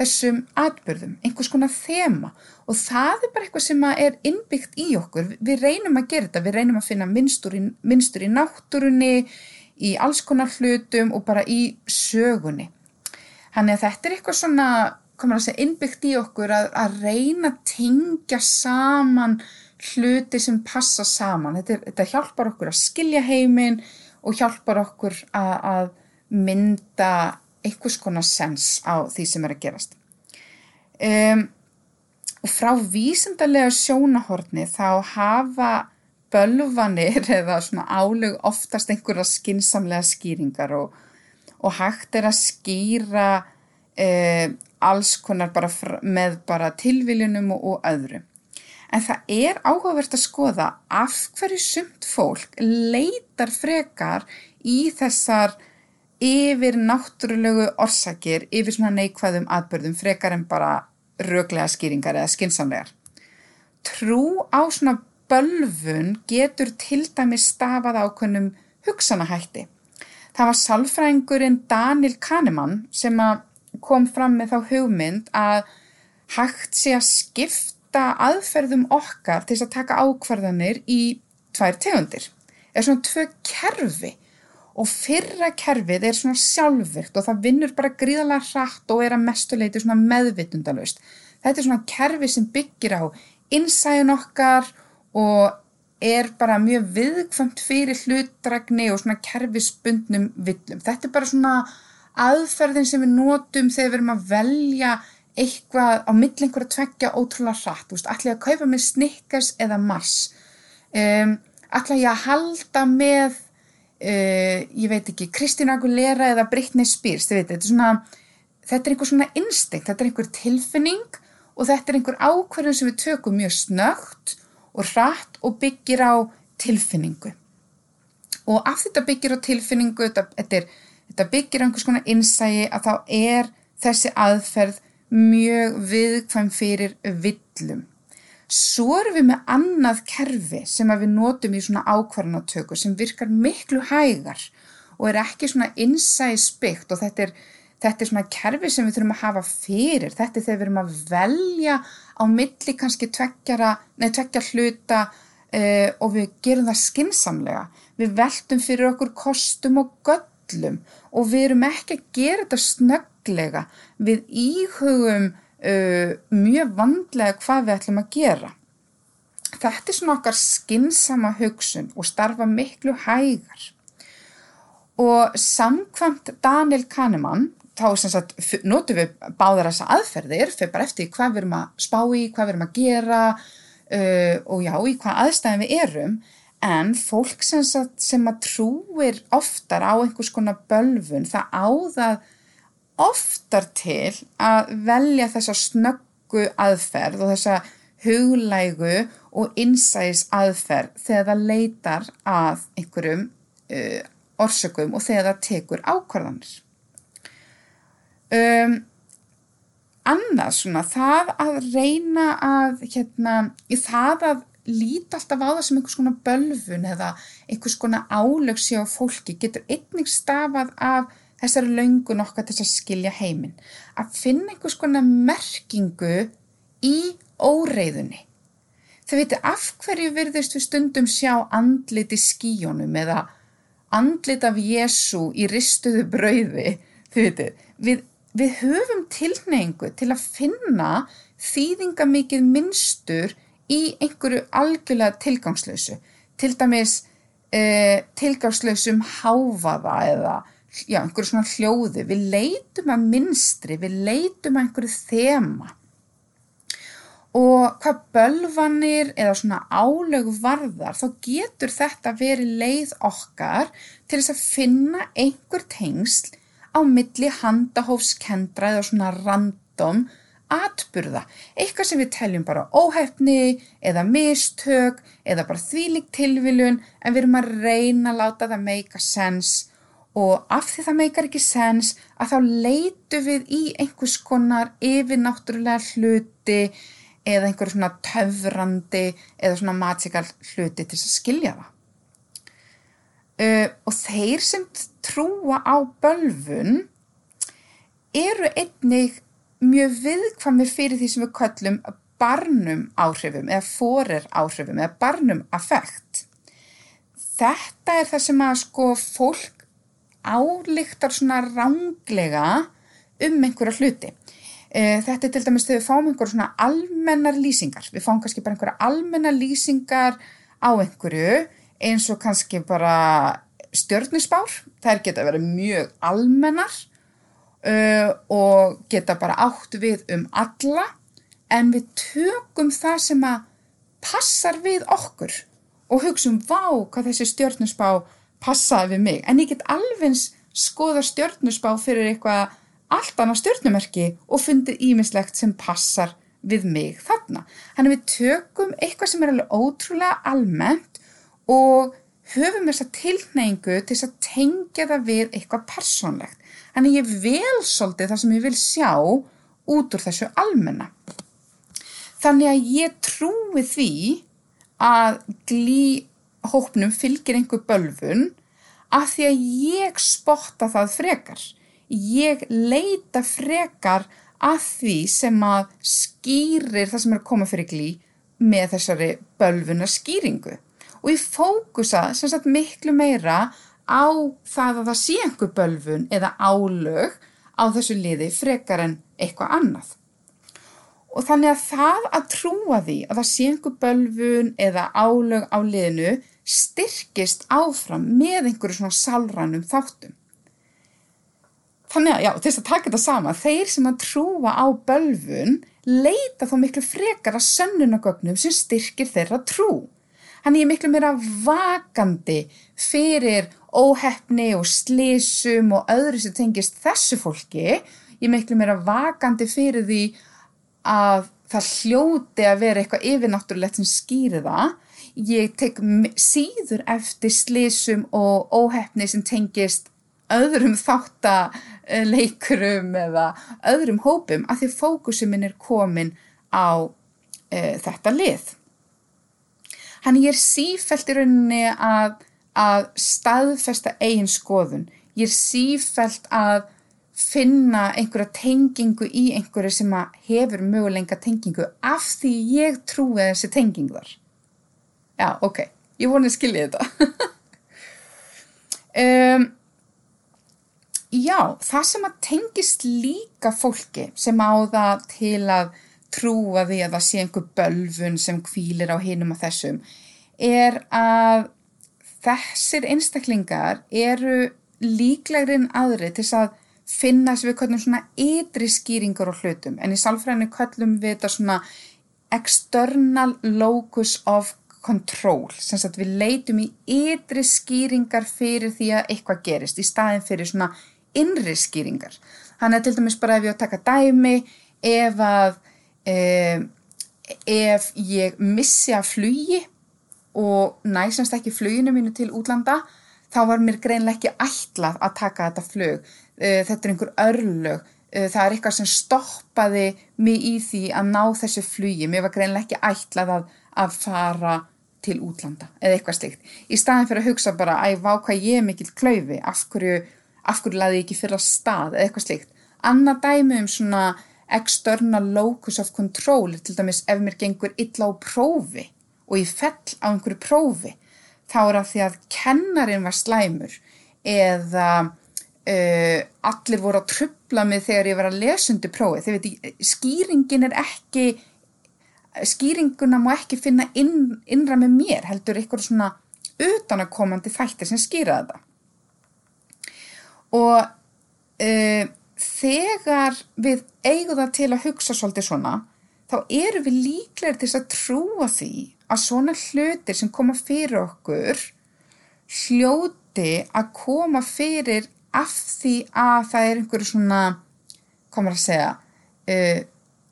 þessum atbyrðum, einhvers konar þema og það er bara eitthvað sem er innbyggt í okkur. Við reynum að gera þetta, við reynum að finna minnstur í, minnstur í náttúrunni, í alls konar hlutum og bara í sögunni. Þannig að þetta er eitthvað svona, komur að segja, innbyggt í okkur að, að reyna að tengja saman hluti sem passa saman. Þetta, þetta hjálpar okkur að skilja heiminn og hjálpar okkur að, að mynda einhvers konar sens á því sem er að gerast. Um, og frá vísendarlega sjónahorni þá hafa bölvanir eða svona álug oftast einhverja skinsamlega skýringar og, og hægt er að skýra um, alls konar bara með bara tilviljunum og, og öðru. En það er áhugavert að skoða af hverju sumt fólk leitar frekar í þessar yfir náttúrulegu orsakir, yfir svona neikvæðum atbyrðum frekar en bara röglega skýringar eða skinsamlegar. Trú á svona bölfun getur til dæmi stafað ákveðnum hugsanahætti. Það var salfrængurinn Daniel Kahneman sem kom fram með þá hugmynd að hægt sé að skipta aðferðum okkar til að taka ákvarðanir í tvær tegundir. Er svona tvö kerfi og fyrra kerfið er svona sjálfvirkt og það vinnur bara gríðalega hratt og er að mestuleiti svona meðvitundalust. Þetta er svona kerfi sem byggir á innsæðun okkar og er bara mjög viðkvæmt fyrir hlutdragni og svona kerfisbundnum villum. Þetta er bara svona aðferðin sem við notum þegar við erum að velja eitthvað á mill einhverja tveggja ótrúlega hratt. Ætla ég að kaupa með snickers eða mars. Um, ætla ég að halda með Uh, ég veit ekki, Kristín Aguilera eða Britney Spears, þið veit, þetta er svona þetta er einhver svona instinkt, þetta er einhver tilfinning og þetta er einhver ákverðin sem við tökum mjög snögt og rætt og byggir á tilfinningu. Og af þetta byggir á tilfinningu þetta, þetta, er, þetta byggir á einhvers konar innsægi að þá er þessi aðferð mjög viðkvæm fyrir villum Svo erum við með annað kerfi sem við notum í svona ákvarðanatöku sem virkar miklu hægar og er ekki svona innsæðsbyggt og þetta er, þetta er svona kerfi sem við þurfum að hafa fyrir. Þetta er þegar við erum að velja á milli kannski tveggjara, nei tveggja hluta uh, og við gerum það skinsamlega. Við veltum fyrir okkur kostum og göllum og við erum ekki að gera þetta snögglega. Við íhugum uh, mjög vandlega hvað við ætlum að gera. Þetta er svona okkar skinsama hugsun og starfa miklu hægar. Og samkvæmt Daniel Kahneman, þá sagt, notum við báðar þessa aðferðir, fyrir bara eftir hvað við erum að spá í, hvað við erum að gera uh, og já, í hvað aðstæðum við erum, en fólk sem, sagt, sem að trúir oftar á einhvers konar bölfun, það áðað oftar til að velja þessa snöggu aðferð og þessa huglægu og innsæðis aðferð þegar það leitar að einhverjum uh, orsökum og þegar það tekur ákvarðanir. Um, annað svona, það að reyna að, hérna, það að líti alltaf á það sem einhvers konar bölfun eða einhvers konar álöksi á fólki getur einnig stafað af þessari löngun okkar til að skilja heiminn. Að finna einhvers konar merkingu í óreiðunni. Þau veitu af hverju virðist við stundum sjá andlit í skíjónum eða andlit af Jésu í ristuðu brauði. Þau veitu, við, við höfum tilneingu til að finna þýðingamikið minnstur í einhverju algjörlega tilgangslausu. Til dæmis eh, tilgangslausum háfaða eða já, einhverju svona hljóði, við leitum að minstri, við leitum að einhverju þema. Og hvað bölvanir eða svona álög varðar þá getur þetta verið leið okkar til þess að finna einhver tengsl á milli handahófskendra eða svona random atburða, eitthvað sem við teljum bara óhefni eða mistök eða bara þvílik tilviljun en við erum að reyna að láta það make a sense og af því það meikar ekki sens að þá leitu við í einhvers konar yfir náttúrulega hlut hluti eða einhverju svona töfrandi eða svona matsikal hluti til að skilja það. Uh, og þeir sem trúa á bölfun eru einnig mjög viðkvamir fyrir því sem við köllum barnum áhrifum eða forir áhrifum eða barnum affekt. Þetta er það sem að sko fólk álíktar svona ránglega um einhverja hluti. Eh, þetta er til dæmis þegar við fáum einhverja svona almennar lýsingar. Við fáum kannski bara einhverja almennar lýsingar á einhverju eins og kannski bara stjörnusbár. Það geta verið mjög almennar uh, og geta bara átt við um alla en við tökum það sem að passar við okkur og hugsaum vá hvað þessi stjórnusbá passaði við mig en ég get alveg skoða stjórnusbá fyrir eitthvað allt annað stjórnumerki og fundið ímislegt sem passar við mig þarna. Þannig við tökum eitthvað sem er alveg ótrúlega almennt og höfum þessa tilneingu til þess að tengja það við eitthvað persónlegt. Þannig ég vel svolítið það sem ég vil sjá út úr þessu almenna. Þannig að ég trúi því að glíhópnum fylgir einhver bölfun að því að ég spotta það frekar. Ég leita frekar að því sem að skýrir það sem er að koma fyrir glí með þessari bölfuna skýringu. Og ég fókusa sem sagt miklu meira á það að það sé einhver bölfun eða álög á þessu liði frekar en eitthvað annað. Og þannig að það að trúa því að það sé einhver bölfun eða álög á liðinu styrkist áfram með einhverju svona salranum þáttum. Þannig að, já, til þess að taka þetta sama, þeir sem að trúa á bölfun leita þá miklu frekar að sönnunagögnum sem styrkir þeirra trú. Ég er miklu meira vakandi fyrir óhefni og slísum og öðru sem tengist þessu fólki. Ég er miklu meira vakandi fyrir því að það hljóti að vera eitthvað yfirnáttúrulegt sem skýri það. Ég tek síður eftir slísum og óhefni sem tengist öðrum þáttaleikurum eða öðrum hópum að því fókusum minn er komin á e, þetta lið. Hann ég er sífælt í rauninni að, að staðfesta eigin skoðun. Ég er sífælt að finna einhverja tengingu í einhverju sem hefur mögulenga tengingu af því ég trúi þessi tengingu þar. Já, ok, ég vonið að skilja þetta. um, já, það sem að tengist líka fólki sem á það til að trúa því að það sé einhver bölfun sem kvílir á hinum og þessum er að þessir einstaklingar eru líklegrin aðri til að finna sem við kallum svona ytri skýringar og hlutum en í sálfræðinu kallum við þetta svona external locus of control sem sagt við leitum í ytri skýringar fyrir því að eitthvað gerist í staðin fyrir svona innri skýringar. Þannig að til dæmis bara ef ég á að taka dæmi ef að e, ef ég missi að flugi og næsast ekki fluginu mínu til útlanda þá var mér greinlega ekki ætlað að taka þetta flug. Uh, þetta er einhver örlög, uh, það er eitthvað sem stoppaði mig í því að ná þessu flugi, mér var greinlega ekki ætlað að, að fara til útlanda eða eitthvað slikt. Í staðin fyrir að hugsa bara, æg, vá hvað ég mikill klaufi, af hverju, af hverju laði ég ekki fyrir að stað eða eitthvað slikt. Anna dæmi um svona external locus of control, til dæmis ef mér gengur illa á prófi og ég fell á einhverju prófi, þá er það því að kennarin var slæmur eða Uh, allir voru að trubla mig þegar ég var að lesa undir prófið þegar skýringin er ekki skýringuna má ekki finna inn, innra með mér heldur eitthvað svona utanakomandi þættir sem skýra þetta. Og uh, þegar við eigum það til að hugsa svolítið svona þá eru við líklega til að trúa því að svona hlutir sem koma fyrir okkur hljóti að koma fyrir af því að það er einhverju svona, maður að segja, uh,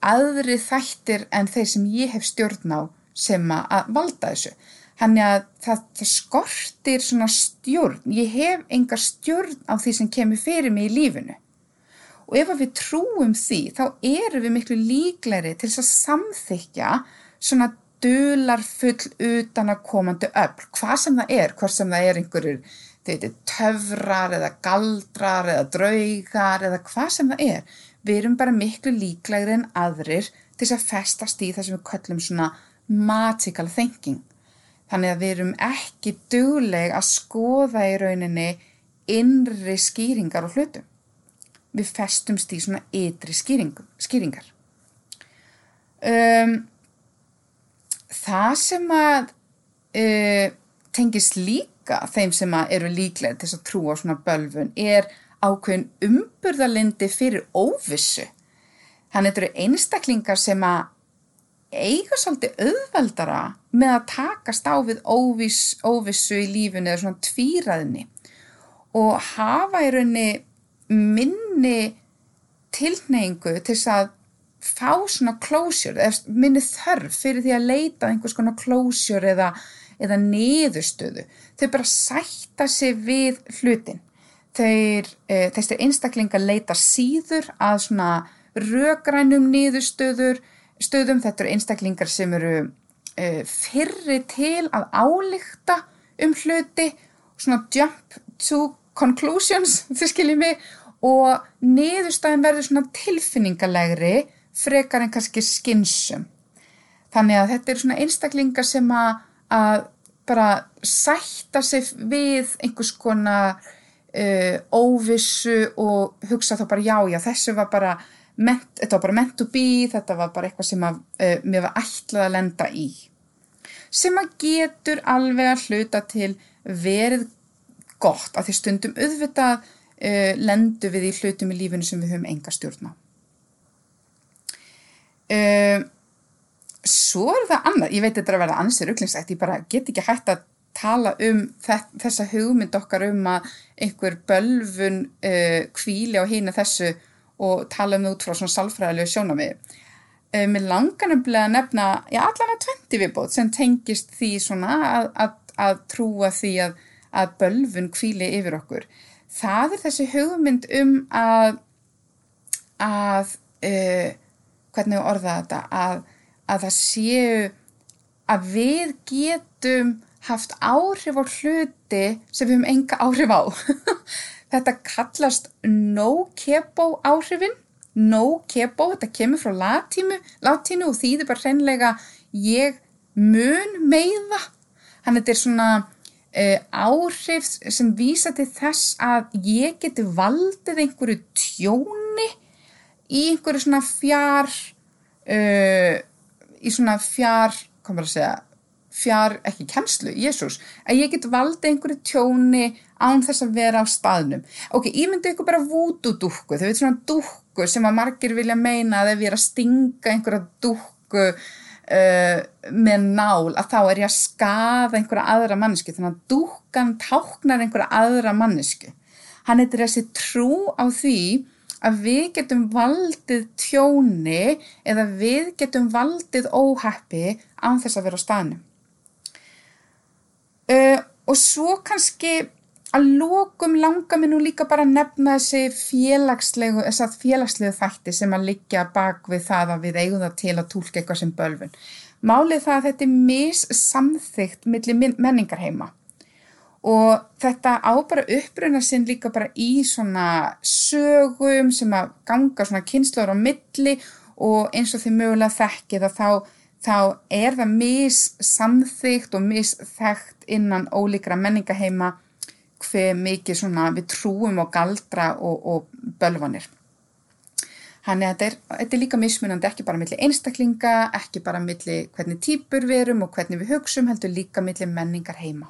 aðri þættir en þeir sem ég hef stjórn á sem að valda þessu. Þannig að það, það skortir svona stjórn. Ég hef enga stjórn á því sem kemur fyrir mig í lífinu. og ef við trúum því þá erum við miklu líkleri til þess að samþykja svona dular full utan að komandi öll, hvað sem það er, hvort sem það er einhverjur töfrar eða galdrar eða draugar eða hvað sem það er. Við erum bara miklu líklegri en aðrir til þess að festast í það sem við kallum svona magical thinking. Þannig að við erum ekki dugleg að skoða í rauninni innri skýringar og hlutum. Við festumst í svona ytri skýringar. Um, það sem að uh, tengist líka þeim sem eru líklega til að trúa svona bölfun er ákveðin umburðalindi fyrir óvissu. Þannig að þetta eru einstaklingar sem að eiga svolítið auðveldara með að takast á við óviss, óvissu í lífinu eða svona tvíraðinni og hafa í rauninni minni tilneyingu til að fá svona closure, eða minni þörf fyrir því að leita einhvers konar closure eða, eða niðurstöðu. Þau bara sætta sig við hlutin. Þeir, e, þessi einstaklingar leita síður að svona rögrænum niðurstöður, stöðum þetta eru einstaklingar sem eru e, fyrri til að álíkta um hluti, svona jump to conclusions, þið skiljið mig, og niðurstæðin verður svona tilfinningalegri frekar en kannski skinsum. Þannig að þetta eru svona einstaklingar sem að, að bara sætta sig við einhvers konar uh, óvissu og hugsa þá bara já, já, þessu var bara meant, þetta var bara meant to be, þetta var bara eitthvað sem að, uh, mér var ætlað að lenda í. Sem að getur alveg að hluta til verið gott að því stundum auðvitað uh, lendu við í hlutum í lífinu sem við höfum enga stjórn á. Uh, svo er það annað, ég veit þetta er að verða ansið rugglingsætt, ég bara get ekki hægt að tala um þessa hugmynd okkar um að einhver bölfun uh, kvíli á hínu þessu og tala um það út frá svona salfræðilegu sjónamið. Uh, mér langar nefnilega að nefna, já allan að 20 viðbót sem tengist því svona að, að, að trúa því að, að bölfun kvíli yfir okkur. Það er þessi hugmynd um að að uh, hvernig orða þetta, að það séu að við getum haft áhrif á hluti sem við höfum enga áhrif á. þetta kallast no-kepo áhrifin, no-kepo, þetta kemur frá latínu, latínu og þýðir bara hreinlega ég mun meiða. Þannig að þetta er svona uh, áhrif sem vísa til þess að ég geti valdið einhverju tjóni í einhverju svona fjár uh, í svona fjár maður að segja fjár, ekki kemslu, Jésús að ég get valda einhverju tjóni án þess að vera á staðnum. Ok, ég myndi ykkur bara vútudúkku þau veit svona dúkku sem að margir vilja meina að ef ég er að stinga einhverja dúkku uh, með nál að þá er ég að skaða einhverja aðra mannesku þannig að dúkkan táknar einhverja aðra mannesku hann heitir þessi trú á því að við getum valdið tjóni eða við getum valdið óhappi án þess að vera á staðnum. Uh, og svo kannski að lókum langar mér nú líka bara að nefna þessi félagslegu, félagslegu þætti sem að liggja bak við það að við eigum það til að tólka eitthvað sem bölfun. Málið það að þetta er missamþygt millir menningarheima og þetta á bara uppruna sinn líka bara í svona sögum sem að ganga svona kynnslóður á milli og eins og þið mögulega þekkið að þá, þá er það missamþygt og misþægt innan ólíkra menningaheima hver mikið svona við trúum og galdra og, og bölvanir. Þannig að þetta er, þetta er líka mismunandi ekki bara millir einstaklinga, ekki bara millir hvernig týpur við erum og hvernig við hugsum, heldur líka millir menningar heima.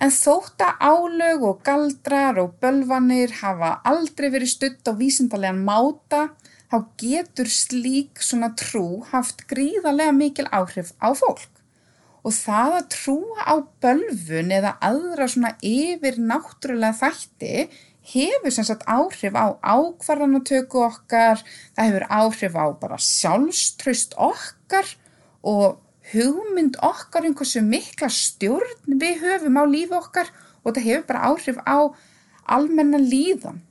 En þótt að álög og galdrar og bölvanir hafa aldrei verið stutt á vísindarlegan máta, þá getur slík svona trú haft gríðarlega mikil áhrif á fólk. Og það að trúa á bölvun eða aðra svona yfir náttúrulega þætti hefur sem sagt áhrif á ákvarðanatöku okkar, það hefur áhrif á bara sjálfströst okkar og hugmynd okkar einhversu mikla stjórn við höfum á lífi okkar og þetta hefur bara áhrif á almenna líðan.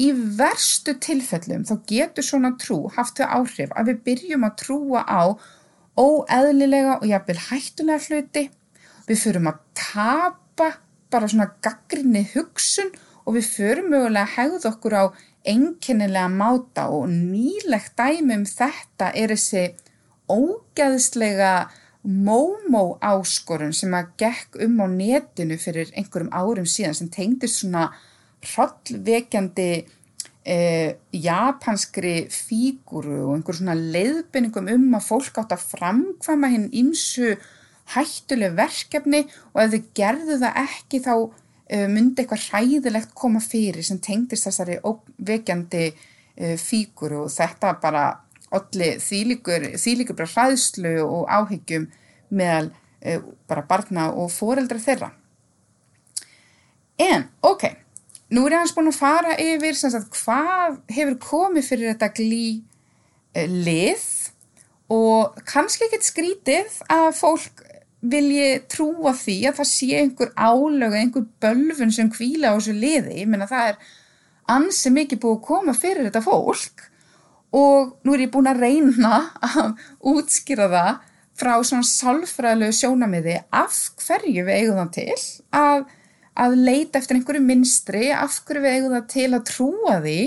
Í verstu tilfellum þá getur svona trú haft þau áhrif að við byrjum að trúa á óeðlilega og jafnvel hættulega hluti. Við förum að tapa bara svona gaggrinni hugsun og við förum mögulega að hegða okkur á enkennilega máta og nýlegt dæmi um þetta er þessi ógeðslega mómó áskorun sem að gekk um á netinu fyrir einhverjum árum síðan sem tengdist svona hrollvekjandi eh, japanskri fíguru og einhver svona leiðbenningum um að fólk átt að framkvama hinn ímsu hættuleg verkefni og ef þau gerðu það ekki þá uh, myndi eitthvað hræðilegt koma fyrir sem tengdist þessari vekjandi uh, fíguru og þetta bara allir þýlikur, þýlikur bara hræðslu og áhyggjum meðal uh, bara barna og foreldra þeirra. En, ok, nú er hans búin að fara yfir sagt, hvað hefur komið fyrir þetta glý uh, lið og kannski ekkert skrítið að fólk vilji trúa því að það sé einhver álög, einhver bölfun sem kvíla á þessu liði. Ég menna það er ansi mikið búið að koma fyrir þetta fólk og nú er ég búin að reyna að útskýra það frá svona sálfræðilegu sjónamiði af hverju við eigum það til að, að leita eftir einhverju minstri, af hverju við eigum það til að trúa því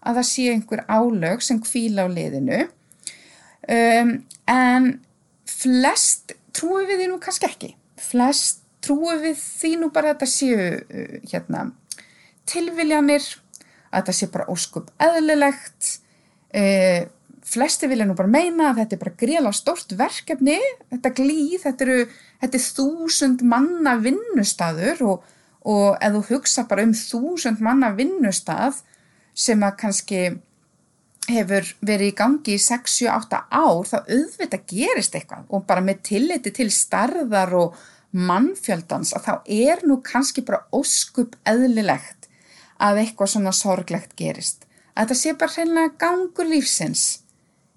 að það sé einhver álög sem kvíla á liðinu. Um, en flest trúum við því nú kannski ekki. Flest trúum við því nú bara að þetta séu uh, hérna, tilviljanir, að þetta sé bara óskup eðlilegt. Uh, flesti vilja nú bara meina að þetta er bara gríla stort verkefni, þetta glýð, þetta, eru, þetta er þúsund manna vinnustadur og, og ef þú hugsa bara um þúsund manna vinnustad sem að kannski hefur verið í gangi í 6-8 ár þá auðvitað gerist eitthvað og bara með tilliti til starðar og mannfjöldans að þá er nú kannski bara óskup eðlilegt að eitthvað svona sorglegt gerist. Að þetta sé bara hreinlega gangur lífsins,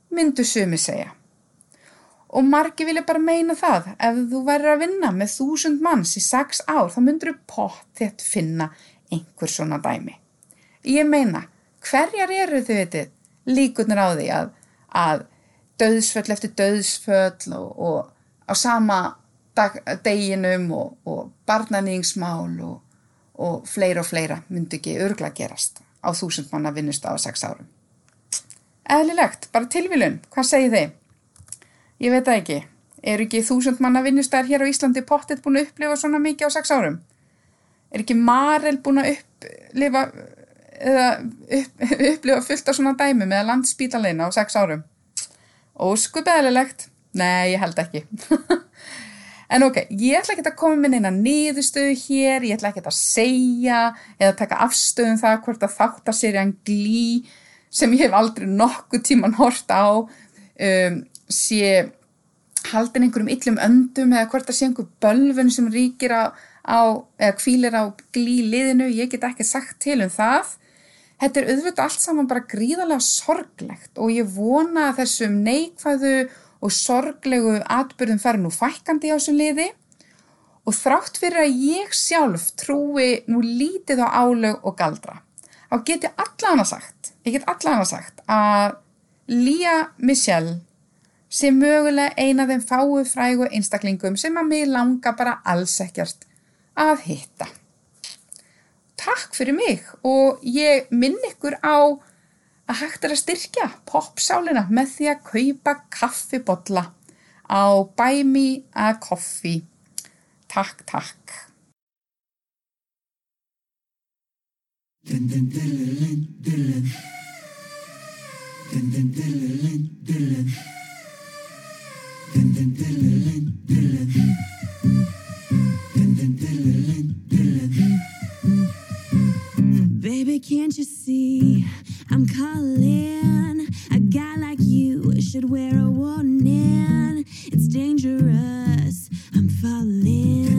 myndu sumi segja. Og margi vilja bara meina það, ef þú væri að vinna með þúsund manns í 6 ár þá myndur þú potið finna einhver svona dæmi. Ég meina, hverjar eru þau vitið? líkunar á því að, að döðsföll eftir döðsföll og, og á sama dag, deginum og, og barnaningsmál og, og fleira og fleira myndi ekki örgla gerast á þúsund manna vinnust á sex árum. Eðlilegt, bara tilvílun, hvað segir þið? Ég veit það ekki, eru ekki þúsund manna vinnustar hér á Íslandi pottet búin að upplifa svona mikið á sex árum? Er ekki Marel búin að upplifa upp, upplifa fullt á svona dæmi með landspítalina á sex árum? Óskupeðilegt nei, ég held ekki. En ok, ég ætla ekki að koma minn inn að niðurstöðu hér, ég ætla ekki að segja eða taka afstöðum það hvort að þátt að sér en glý sem ég hef aldrei nokkuð tíman hort á um, sé haldin einhverjum yllum öndum eða hvort að sé einhver bölfun sem ríkir á, á eða kvílir á glý liðinu, ég get ekki sagt til um það Þetta er auðvitað allt saman bara gríðarlega sorglegt og ég vona að þessum neikvæðu og sorglegu atbyrðum fer nú fækandi á þessu liði og þrátt fyrir að ég sjálf trúi nú lítið á álög og galdra. Þá get ég allan að sagt, ég get allan að sagt að Lía Michelle sé mögulega eina þeim fáu frægu einstaklingum sem að mig langa bara alls ekkert að hitta takk fyrir mig og ég minn ykkur á að hægt er að styrkja popsálina með því að kaupa kaffibotla á Buy Me a Coffee. Takk, takk. Dun, dun, dun, Baby, can't you see I'm calling? A guy like you should wear a warning. It's dangerous. I'm falling.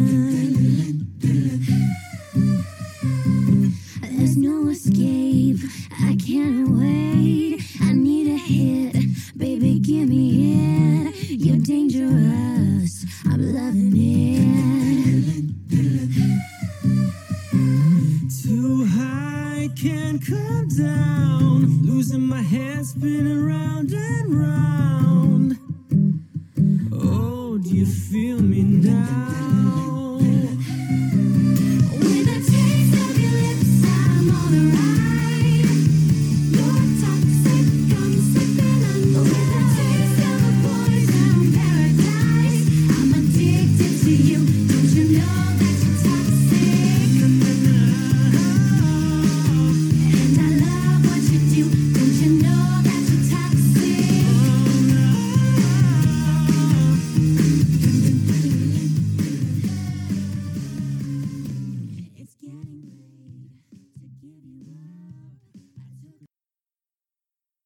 There's no escape. I can't wait. I need a hit. Baby, give me it. Dangerous. I'm loving it. Too high can't calm down. Losing my head, spinning round and round. Oh, do you feel me now?